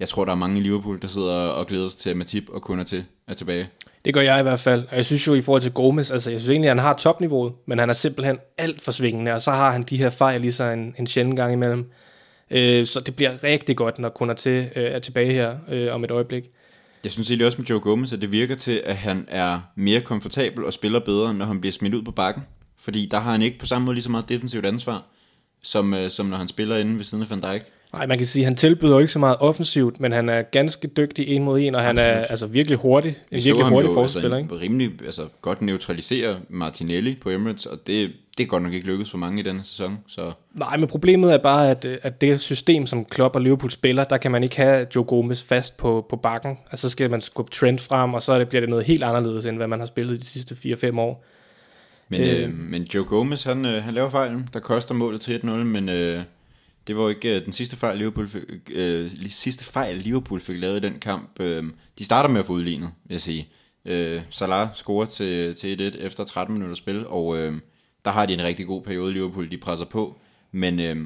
jeg tror, der er mange i Liverpool, der sidder og glæder sig til, at Matip og kunder til er tilbage. Det gør jeg i hvert fald. Og jeg synes jo i forhold til Gomes, altså jeg synes egentlig, at han har topniveauet, men han er simpelthen alt for svingende, og så har han de her fejl lige så en, en sjældent gang imellem. Øh, så det bliver rigtig godt, når kunder til øh, er tilbage her øh, om et øjeblik. Jeg synes egentlig også med Joe Gomez, at det virker til, at han er mere komfortabel og spiller bedre, når han bliver smidt ud på bakken. Fordi der har han ikke på samme måde lige så meget defensivt ansvar, som, øh, som når han spiller inde ved siden af Van Dijk. Nej, man kan sige, at han tilbyder ikke så meget offensivt, men han er ganske dygtig en mod en, og han er Absolut. altså virkelig hurtig. En Vi virkelig hurtig jo, forspiller, altså, ikke? rimelig altså, godt neutralisere Martinelli på Emirates, og det, det er godt nok ikke lykkedes for mange i denne sæson. Så Nej, men problemet er bare, at, at det system, som Klopp og Liverpool spiller, der kan man ikke have Joe Gomez fast på, på bakken. Altså så skal man skubbe Trent frem, og så er det, bliver det noget helt anderledes, end hvad man har spillet de sidste 4-5 år. Men, øh, øh, men Joe Gomez, han, øh, han laver fejlen, der koster målet til 1-0, men øh, det var jo ikke øh, den sidste fejl, Liverpool fik, øh, sidste fejl, Liverpool fik lavet i den kamp. Øh, de starter med at få udlignet, vil jeg sige. Øh, Salah scorer til, til 1-1 efter 13 minutter spil, og øh, der har de en rigtig god periode, Liverpool, de presser på. Men øh,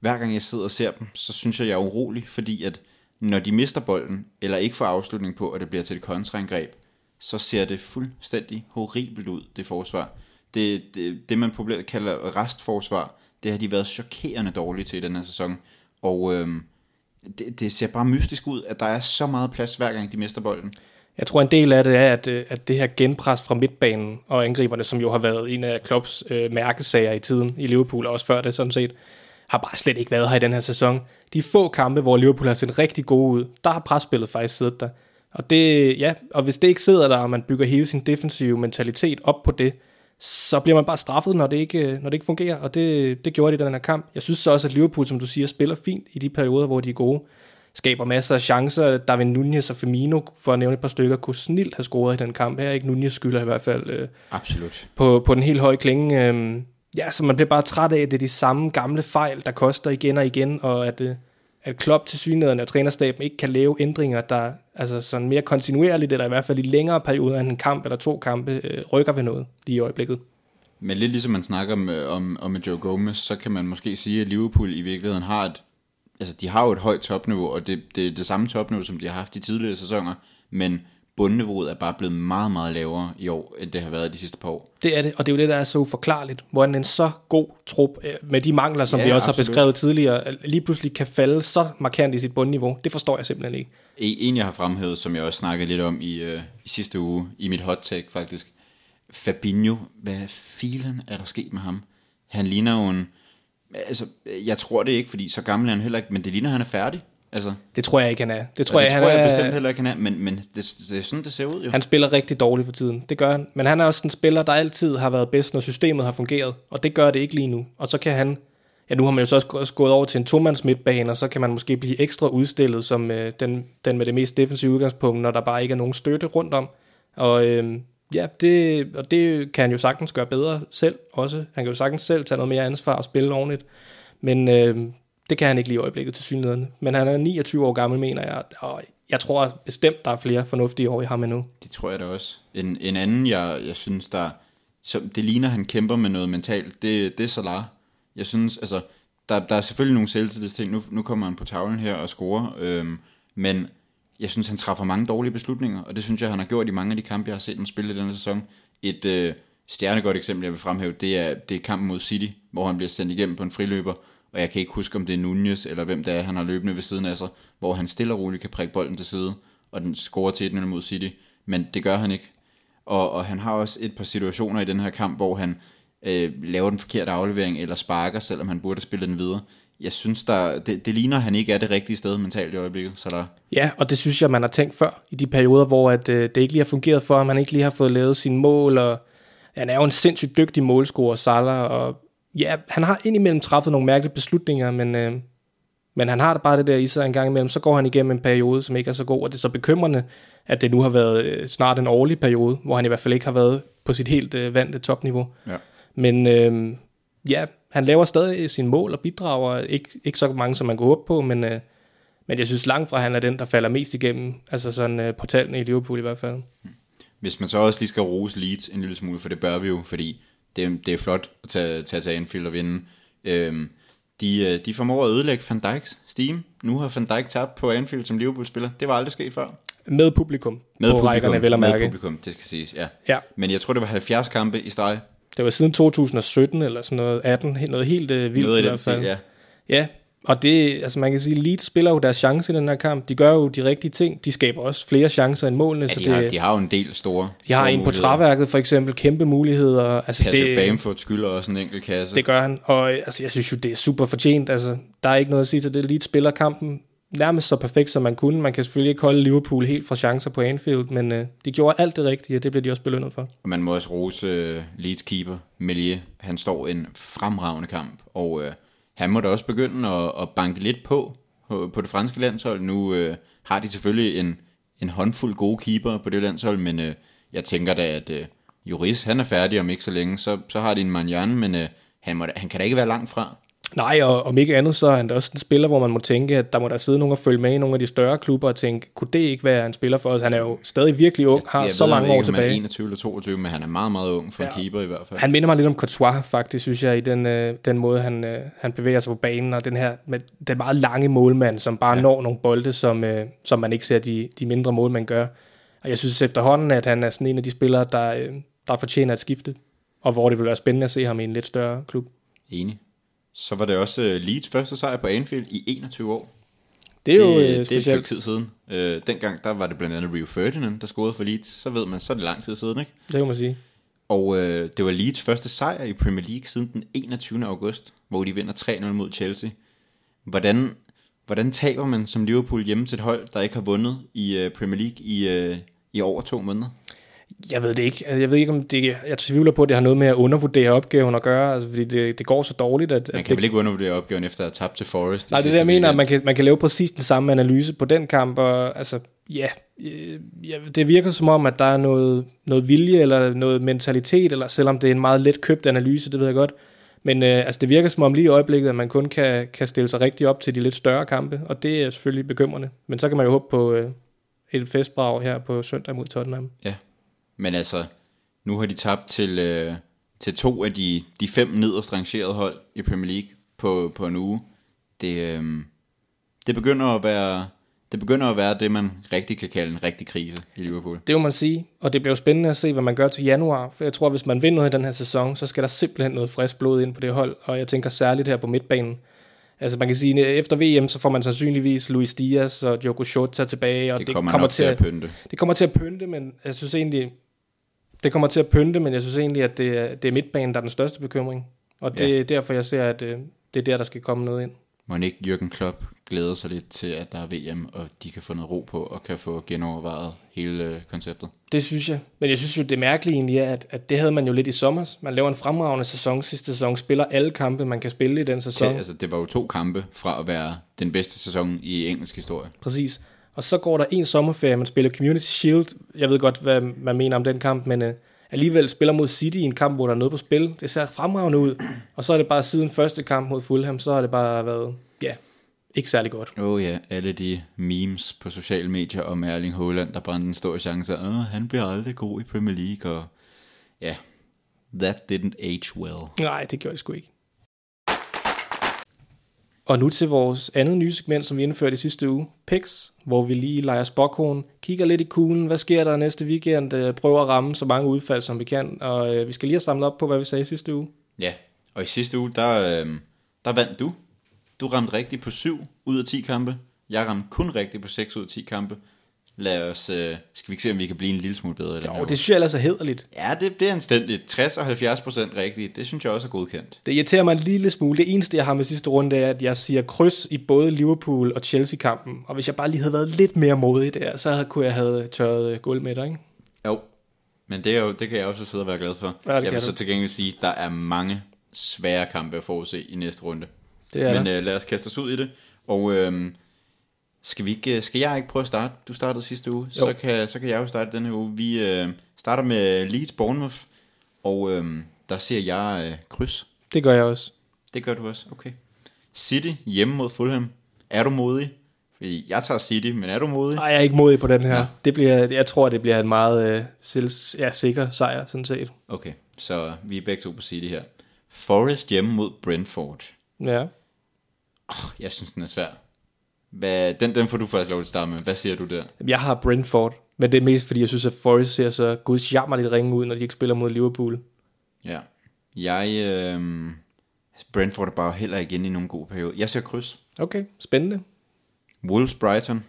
hver gang jeg sidder og ser dem, så synes jeg, jeg er urolig, fordi at når de mister bolden, eller ikke får afslutning på, og det bliver til et kontraangreb, så ser det fuldstændig horribelt ud, det forsvar. Det, det, det man populært kalder restforsvar, det har de været chokerende dårlige til i den her sæson. Og øh, det, det ser bare mystisk ud, at der er så meget plads, hver gang de mister bolden. Jeg tror, en del af det er, at, øh, at det her genpres fra midtbanen og angriberne, som jo har været en af Klopps øh, mærkesager i tiden i Liverpool, og også før det sådan set, har bare slet ikke været her i den her sæson. De få kampe, hvor Liverpool har set rigtig gode ud, der har presspillet faktisk siddet der. Og, det, ja, og hvis det ikke sidder der, og man bygger hele sin defensive mentalitet op på det, så bliver man bare straffet, når det ikke, når det ikke fungerer, og det, det gjorde de i den her kamp. Jeg synes så også, at Liverpool, som du siger, spiller fint i de perioder, hvor de er gode. Skaber masser af chancer. David Nunez og Firmino, for at nævne et par stykker, kunne snilt have scoret i den kamp her. Ikke Nunez skylder i hvert fald øh, Absolut. på, på den helt høje klinge. Øh, ja, så man bliver bare træt af, at det er de samme gamle fejl, der koster igen og igen, og at, øh, at Klopp til synligheden af trænerstaben ikke kan lave ændringer, der altså sådan mere kontinuerligt, eller i hvert fald i længere perioder end en kamp eller to kampe, øh, rykker ved noget lige i øjeblikket. Men lidt ligesom man snakker om, om, om med Joe Gomez, så kan man måske sige, at Liverpool i virkeligheden har et, altså de har jo et højt topniveau, og det, det er det samme topniveau, som de har haft i tidligere sæsoner, men bundniveauet er bare blevet meget, meget lavere i år, end det har været de sidste par år. Det er det, og det er jo det, der er så uforklarligt. Hvordan en så god trup, øh, med de mangler, som Ja, vi også absolut. har beskrevet tidligere, lige pludselig kan falde så markant i sit bundniveau. Det forstår jeg simpelthen ikke. En, en jeg har fremhævet, som jeg også snakkede lidt om i, øh, i sidste uge, i mit hot take faktisk, Fabinho, hvad filen er der sket med ham? Han ligner jo en, altså, jeg tror det ikke, fordi så gammel er han heller ikke, men det ligner, han er færdig. Altså, Det tror jeg ikke, han er. Det tror tror jeg, jeg, det tror han jeg er, bestemt heller ikke, han er, men, men det, det er sådan, det ser ud jo. Han spiller rigtig dårligt for tiden. Det gør han. Men han er også en spiller, der altid har været bedst, når systemet har fungeret. Og det gør det ikke lige nu. Og så kan han ja, nu har man jo så også, også gået over til en tomands midtbane, og så kan man måske blive ekstra udstillet som øh, den, den med det mest defensive udgangspunkt, når der bare ikke er nogen støtte rundt om. Og øh, ja, det, og det kan han jo sagtens gøre bedre selv også. Han kan jo sagtens selv tage noget mere ansvar og spille ordentligt. Men øh, det kan han ikke lige i øjeblikket til synligheden. Men han er 29 år gammel, mener jeg, og jeg tror bestemt, der er flere fornuftige år i ham endnu. Det tror jeg da også. En, en anden, jeg, jeg synes, der, som, det ligner, han kæmper med noget mentalt, det, det er Salah. Jeg synes, altså, der, der er selvfølgelig nogle selvtillidsting. Nu, nu kommer han på tavlen her og scorer, øhm, men jeg synes, han træffer mange dårlige beslutninger, og det synes jeg, han har gjort i mange af de kampe, jeg har set ham spille i denne sæson. Et øh, stjernegodt eksempel, jeg vil fremhæve, det er, det er kampen mod City, hvor han bliver sendt igennem på en friløber, og jeg kan ikke huske, om det er Nunez, eller hvem det er, han har løbende ved siden af sig, hvor han stille og roligt kan prikke bolden til side, og den scorer til 1 mod City, men det gør han ikke. Og, og han har også et par situationer i den her kamp, hvor han øh, laver den forkerte aflevering, eller sparker, selvom han burde have spillet den videre. Jeg synes, der, det, det ligner, at han ikke er det rigtige sted mentalt i øjeblikket. Så der... Ja, og det synes jeg, man har tænkt før, i de perioder, hvor at, øh, det ikke lige har fungeret for ham, han ikke lige har fået lavet sine mål, og han er jo en sindssygt dygtig målscorer, Salah, og ja, han har indimellem træffet nogle mærkelige beslutninger, men, øh, men han har bare det der i sig en gang imellem, så går han igennem en periode, som ikke er så god, og det er så bekymrende, at det nu har været øh, snart en årlig periode, hvor han i hvert fald ikke har været på sit helt øh, vante topniveau. Ja. Men øh, ja, han laver stadig sine mål og bidrager, ikke, ikke så mange, som man går håbe på, men, øh, men jeg synes langt fra, at han er den, der falder mest igennem, altså sådan øh, på tallene i Liverpool i hvert fald. Hvis man så også lige skal rose Leeds en lille smule, for det bør vi jo, fordi det, er, det er flot at tage, tage til Anfield og vinde. Øhm, de, øh, de formår at ødelægge Van Dijks steam. Nu har Van Dijk tabt på Anfield som Liverpool-spiller. Det var aldrig sket før. Med publikum. Med på publikum, rækkerne, vel at mærke. med publikum, det skal siges, ja. Ja. Men jeg tror, det var 70 kampe i streg. Det var siden 2017 eller sådan noget, 18, noget helt øh, vildt Noget i i hvert fald. stil, ja. Ja, og det, altså man kan sige, Leeds spiller jo deres chance i den her kamp. De gør jo de rigtige ting. De skaber også flere chancer end målene. ja så de, det, har, de har jo en del store de har store en på træværket for eksempel, kæmpe muligheder. Altså Patrick det, Bamford skylder også en enkelt kasse. det gør han, og øh, altså, jeg synes jo, det er super fortjent. Altså, der er ikke noget at sige til det. Leeds spiller kampen nærmest så perfekt, som man kunne. Man kan selvfølgelig ikke holde Liverpool helt fra chancer på Anfield, men øh, de gjorde alt det rigtige, og det bliver de også belønnet for. Og man må også rose uh, Leeds keeper, Melier. Han står en fremragende kamp, og uh, han må da også begynde at, at banke lidt på på, det franske landshold. Nu øh, har de selvfølgelig en, en håndfuld gode keeper på det landshold, men øh, jeg tænker da, at øh, Juris, han er færdig om ikke så længe, så, så har de en Manjan, men øh, han, må da, han kan da ikke være langt fra. Nej, og om ikke andet, så er han da også en spiller, hvor man må tænke, at der må der sidde nogen og følge med i nogle af de større klubber og tænke, kunne det ikke være en spiller for os? Han er jo stadig virkelig ung, har jeg så ved mange ikke, år om han er tilbage. 21 eller 22, men han er meget, meget ung for ja. en keeper i hvert fald. Han minder mig lidt om Courtois, faktisk, synes jeg, i den, øh, den måde, han, øh, han bevæger sig på banen, og den her med den meget lange målmand, som bare ja. når nogle bolde, som, øh, som man ikke ser de, de mindre målmænd gør. Og jeg synes efterhånden, at han er sådan en af de spillere, der, øh, der fortjener at skifte, og hvor det vil være spændende at se ham i en lidt større klub. Enig. Så var det også uh, Leeds første sejr på Anfield i 21 år. Det er jo det, øh, det er et stykke specielt. tid siden. Øh, dengang der var det blandt andet Rio Ferdinand, der scorede for Leeds. Så ved man, så er det lang tid siden, ikke? Det kan man sige. Og øh, det var Leeds første sejr i Premier League siden den 21. august, hvor de vinder 3-0 mod Chelsea. Hvordan, hvordan taber man som Liverpool hjemme til et hold, der ikke har vundet i øh, Premier League i, øh, i over to måneder? Jeg ved det ikke. Altså, Jeg ved ikke, om det, jeg tvivler på, at det har noget med at undervurdere opgaven at gøre, altså, fordi det, det går så dårligt, at, Man kan det, vel ikke undervurdere opgaven efter at have tabt til Forest. Nej, det er det, jeg mener, at man kan, man kan lave præcis den samme analyse på den kamp, og altså, ja, øh, ja, det virker som om, at der er noget, noget vilje, eller noget mentalitet, eller selvom det er en meget let købt analyse, det ved jeg godt, men øh, altså, det virker som om lige i øjeblikket, at man kun kan, kan stille sig rigtig op til de lidt større kampe, og det er selvfølgelig bekymrende, men så kan man jo håbe på øh, et festbrag her på søndag mod Tottenham. Ja, men altså, nu har de tabt til, øh, til to af de, de fem nederst rangerede hold i Premier League på, på en uge. Det, øh, det, begynder at være, det begynder at være det, man rigtig kan kalde en rigtig krise i Liverpool. Det må man sige, og det bliver jo spændende at se, hvad man gør til januar. For jeg tror, hvis man vinder noget i den her sæson, så skal der simpelthen noget frisk blod ind på det hold, og jeg tænker særligt her på midtbanen. Altså man kan sige, at efter VM, så får man sandsynligvis Luis Diaz og Diogo Jota tilbage, og Det, det kommer, kommer til at pynte. det kommer til at pynte, men jeg synes egentlig, det kommer til at pynte, men jeg synes egentlig, at det er, det er midtbanen, der er den største bekymring. Og det Ja. er derfor, jeg ser, at øh, det er der, der skal komme noget ind. Må ikke Jürgen Klopp glæder sig lidt til, at der er VM, og de kan få noget ro på, og kan få genovervejet hele øh, konceptet. Det synes jeg. Men jeg synes jo, det mærkelige egentlig er, at, at det havde man jo lidt i sommer. Man laver en fremragende sæson sidste sæson, spiller alle kampe, man kan spille i den sæson. Okay, altså, det var jo to kampe fra at være den bedste sæson i engelsk historie. Præcis. Og så går der en sommerferie, man spiller Community Shield. Jeg ved godt, hvad man mener om den kamp, men uh, alligevel spiller mod City i en kamp, hvor der er noget på spil. Det ser fremragende ud. Og så er det bare siden første kamp mod Fulham, så har det bare været, ja, ikke særlig godt. Oh ja, alle de memes på sociale medier om Erling Haaland, der brændte en stor chance. Åh, han bliver aldrig god i Premier League, og ja, that didn't age well. Nej, det gjorde det sgu ikke. Og nu til vores andet nye segment, som vi indførte i sidste uge, Picks, hvor vi lige leger spokhorn, kigger lidt i kuglen, hvad sker der næste weekend, øh, prøver at ramme så mange udfald, som vi kan, og øh, vi skal lige have samlet op på, hvad vi sagde i sidste uge. Ja, og i sidste uge, der, øh, der vandt du. Du ramte rigtigt på 7 ud af 10 kampe. Jeg ramte kun rigtigt på 6 ud af 10 kampe. Lad os, øh, skal vi ikke se, om vi kan blive en lille smule bedre? Jo, det synes jeg ellers er hederligt. Ja, det, det er anstændigt. 60 og 70 procent rigtigt, det synes jeg også er godkendt. Det irriterer mig en lille smule. Det eneste, jeg har med sidste runde, er, at jeg siger kryds i både Liverpool og Chelsea-kampen. Og hvis jeg bare lige havde været lidt mere modig der, så kunne jeg have tørret gulv med dig, ikke? Jo, men det, er jo, det kan jeg også sidde og være glad for. Ja, jeg vil så til gengæld sige, at der er mange svære kampe at forudse i næste runde. Det er Men øh, lad os kaste os ud i det. Og øh, skal, vi ikke, skal jeg ikke prøve at starte? Du startede sidste uge, så kan, så kan jeg jo starte denne uge. Vi øh, starter med Leeds Bournemouth, og øh, der ser jeg øh, kryds. Det gør jeg også. Det gør du også, okay. City hjemme mod Fulham. Er du modig? Fordi jeg tager City, men er du modig? Nej, jeg er ikke modig på den her. Ja. Det bliver, jeg tror, det bliver en meget øh, selv, ja, sikker sejr, sådan set. Okay, så vi er begge to på City her. Forest hjemme mod Brentford. Ja. Oh, jeg synes, den er svær. Hvad, den, den får du først lov til at starte med. Hvad siger du der? Jeg har Brentford, men det er mest fordi, jeg synes, at Forest ser så gudsjammerligt ringe ud, når de ikke spiller mod Liverpool. Ja. Jeg... Øh, Brentford er bare heller ikke inde i nogen god periode. Jeg ser kryds. Okay, spændende. Wolves Brighton.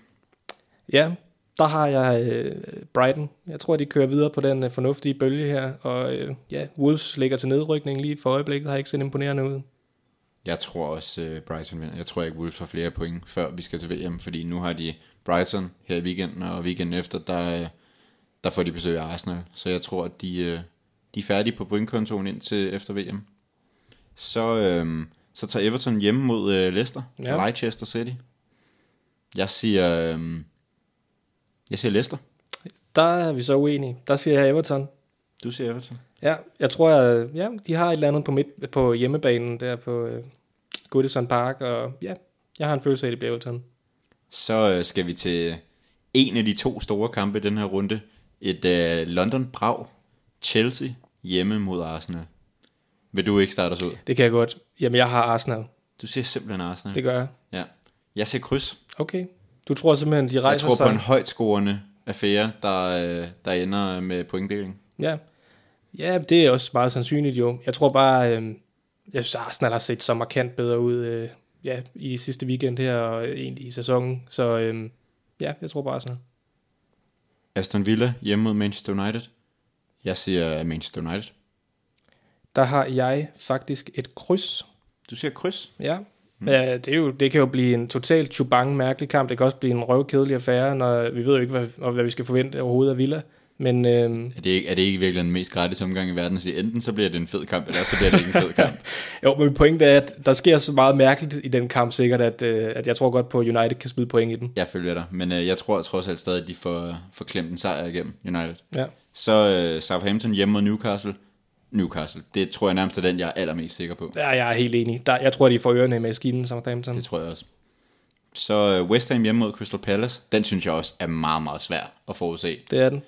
Ja, der har jeg øh, Brighton. Jeg tror, de kører videre på den øh, fornuftige bølge her. Og øh, ja, Wolves ligger til nedrykning lige for øjeblikket. Har ikke set imponerende ud. Jeg tror også, øh, Brighton vinder. Jeg tror ikke, Wolves får flere point, før vi skal til VM. Fordi nu har de Brighton her i weekenden, og weekenden efter, der, øh, der får de besøg af Arsenal. Så jeg tror, at de, øh, de er færdige på pointkontoen ind til efter VM. Så, øh, så tager Everton hjemme mod øh, Leicester. Ja. Leicester City. Jeg siger... Øh, jeg siger Leicester. Der er vi så uenige. Der siger jeg Everton. Du siger Everton. Ja, jeg tror, at ja, de har et eller andet på, midt, på hjemmebanen der på øh, Goodison Park, og ja, jeg har en følelse af, at det bliver Everton. Så øh, skal vi til en af de to store kampe i den her runde. Et øh, London Brag Chelsea hjemme mod Arsenal. Vil du ikke starte os ud? Det kan jeg godt. Jamen, jeg har Arsenal. Du siger simpelthen Arsenal. Det gør jeg. Ja. Jeg ser kryds. Okay. Du tror simpelthen, de Jeg rejser tror sig? på en højt scorende affære, der, øh, der ender med pointdeling. Ja. Ja, det er også meget sandsynligt jo. Jeg tror bare, øh, jeg synes Arsenal har set så markant bedre ud øh, ja, i sidste weekend her, og egentlig i sæsonen. Så øh, ja, jeg tror bare Arsenal. Aston Villa hjemme mod Manchester United. Jeg siger Manchester United. Der har jeg faktisk et kryds. Du siger kryds. Ja. Mm. Ja, det, er jo, det kan jo blive en totalt chubang mærkelig kamp. Det kan også blive en røvkedelig affære, når vi ved jo ikke, hvad, hvad vi skal forvente overhovedet af Villa. Men øh, Er det, ikke, er det ikke virkelig den mest gratis omgang i verden at sige, enten så bliver det en fed kamp, eller så bliver det ikke en fed (laughs) kamp. jo, men pointen er, at der sker så meget mærkeligt i den kamp sikkert, at, øh, at jeg tror godt på, at United kan smide point i den. Jeg følger dig, men øh, jeg tror trods alt stadig, at de får, får klemt en sejr igennem United. Ja. Så øh, Southampton hjemme mod Newcastle. Newcastle, det tror jeg nærmest er den, jeg er allermest sikker på. Ja, jeg er helt enig. Der, jeg tror, de får ørerne i maskinen, Southampton. Det tror jeg også. Så øh, West Ham hjemme mod Crystal Palace, den synes jeg også er meget, meget svær at forudse. Det er den.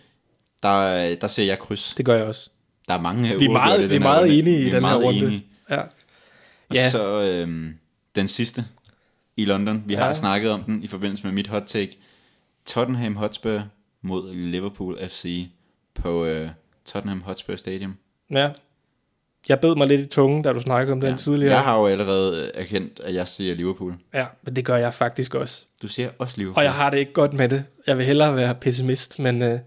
Der, øh, der ser jeg kryds. Det gør jeg også. Der er mange Vi er meget, vi er den meget enige i den her runde. enige. Ja. Og Ja. så øhm, den sidste i London. Vi har Ja. snakket om den i forbindelse med mit hot take. Tottenham Hotspur mod Liverpool FC på øh, Tottenham Hotspur Stadium. ja. Jeg bed mig lidt i tungen, da du snakkede om den Ja. tidligere. Jeg har jo allerede øh, erkendt, at jeg siger Liverpool. Ja, men det gør jeg faktisk også. Du siger også Liverpool. Og jeg har det ikke godt med det. Jeg vil hellere være pessimist, men øh,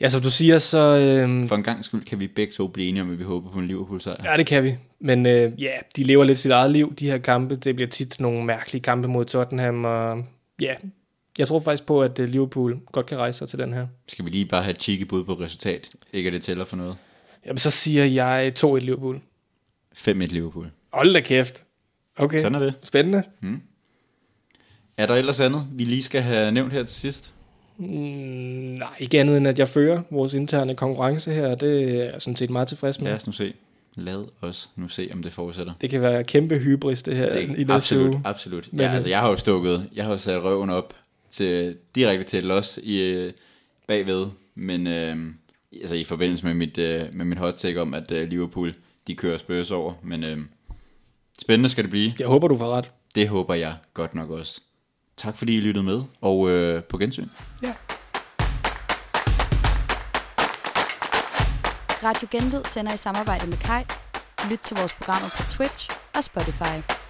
ja, som du siger, så... Øh, For en gang skyld kan vi begge to blive enige om, at vi håber på en Liverpool sejr. ja, det kan vi. Men øh, ja, de lever lidt sit eget liv, de her kampe. Det bliver tit nogle mærkelige kampe mod Tottenham, og ja, jeg tror faktisk på, at øh, Liverpool godt kan rejse sig til den her. Skal vi lige bare have et bud på resultat? Ikke at det tæller for noget. Jamen, så siger jeg 2-1 Liverpool. 5-1 Liverpool. Hold da kæft. Okay, Sådan er det. spændende. Er der ellers andet, vi lige skal have nævnt her til sidst? Mm, nej, ikke andet end, at jeg fører vores interne konkurrence her, det er jeg sådan set meget tilfreds med. Lad os nu se. Lad os nu se, om det fortsætter. Det kan være kæmpe hybris, det her, Det i næste absolut, uge. absolut. Men, ja, øh, altså, jeg har jo stukket, jeg har jo sat røven op til, direkte til los i, øh, bagved, men øh, altså, i forbindelse med mit, øh, med mit hot take om, at øh, Liverpool, de kører Spurs over, men øh, spændende skal det blive. Jeg håber, du får ret. Det håber jeg godt nok også. Tak fordi I lyttede med, og øh, på gensyn. Ja. Radio Genlyd sender i samarbejde med Kai. Lyt til vores programmer på Twitch og Spotify.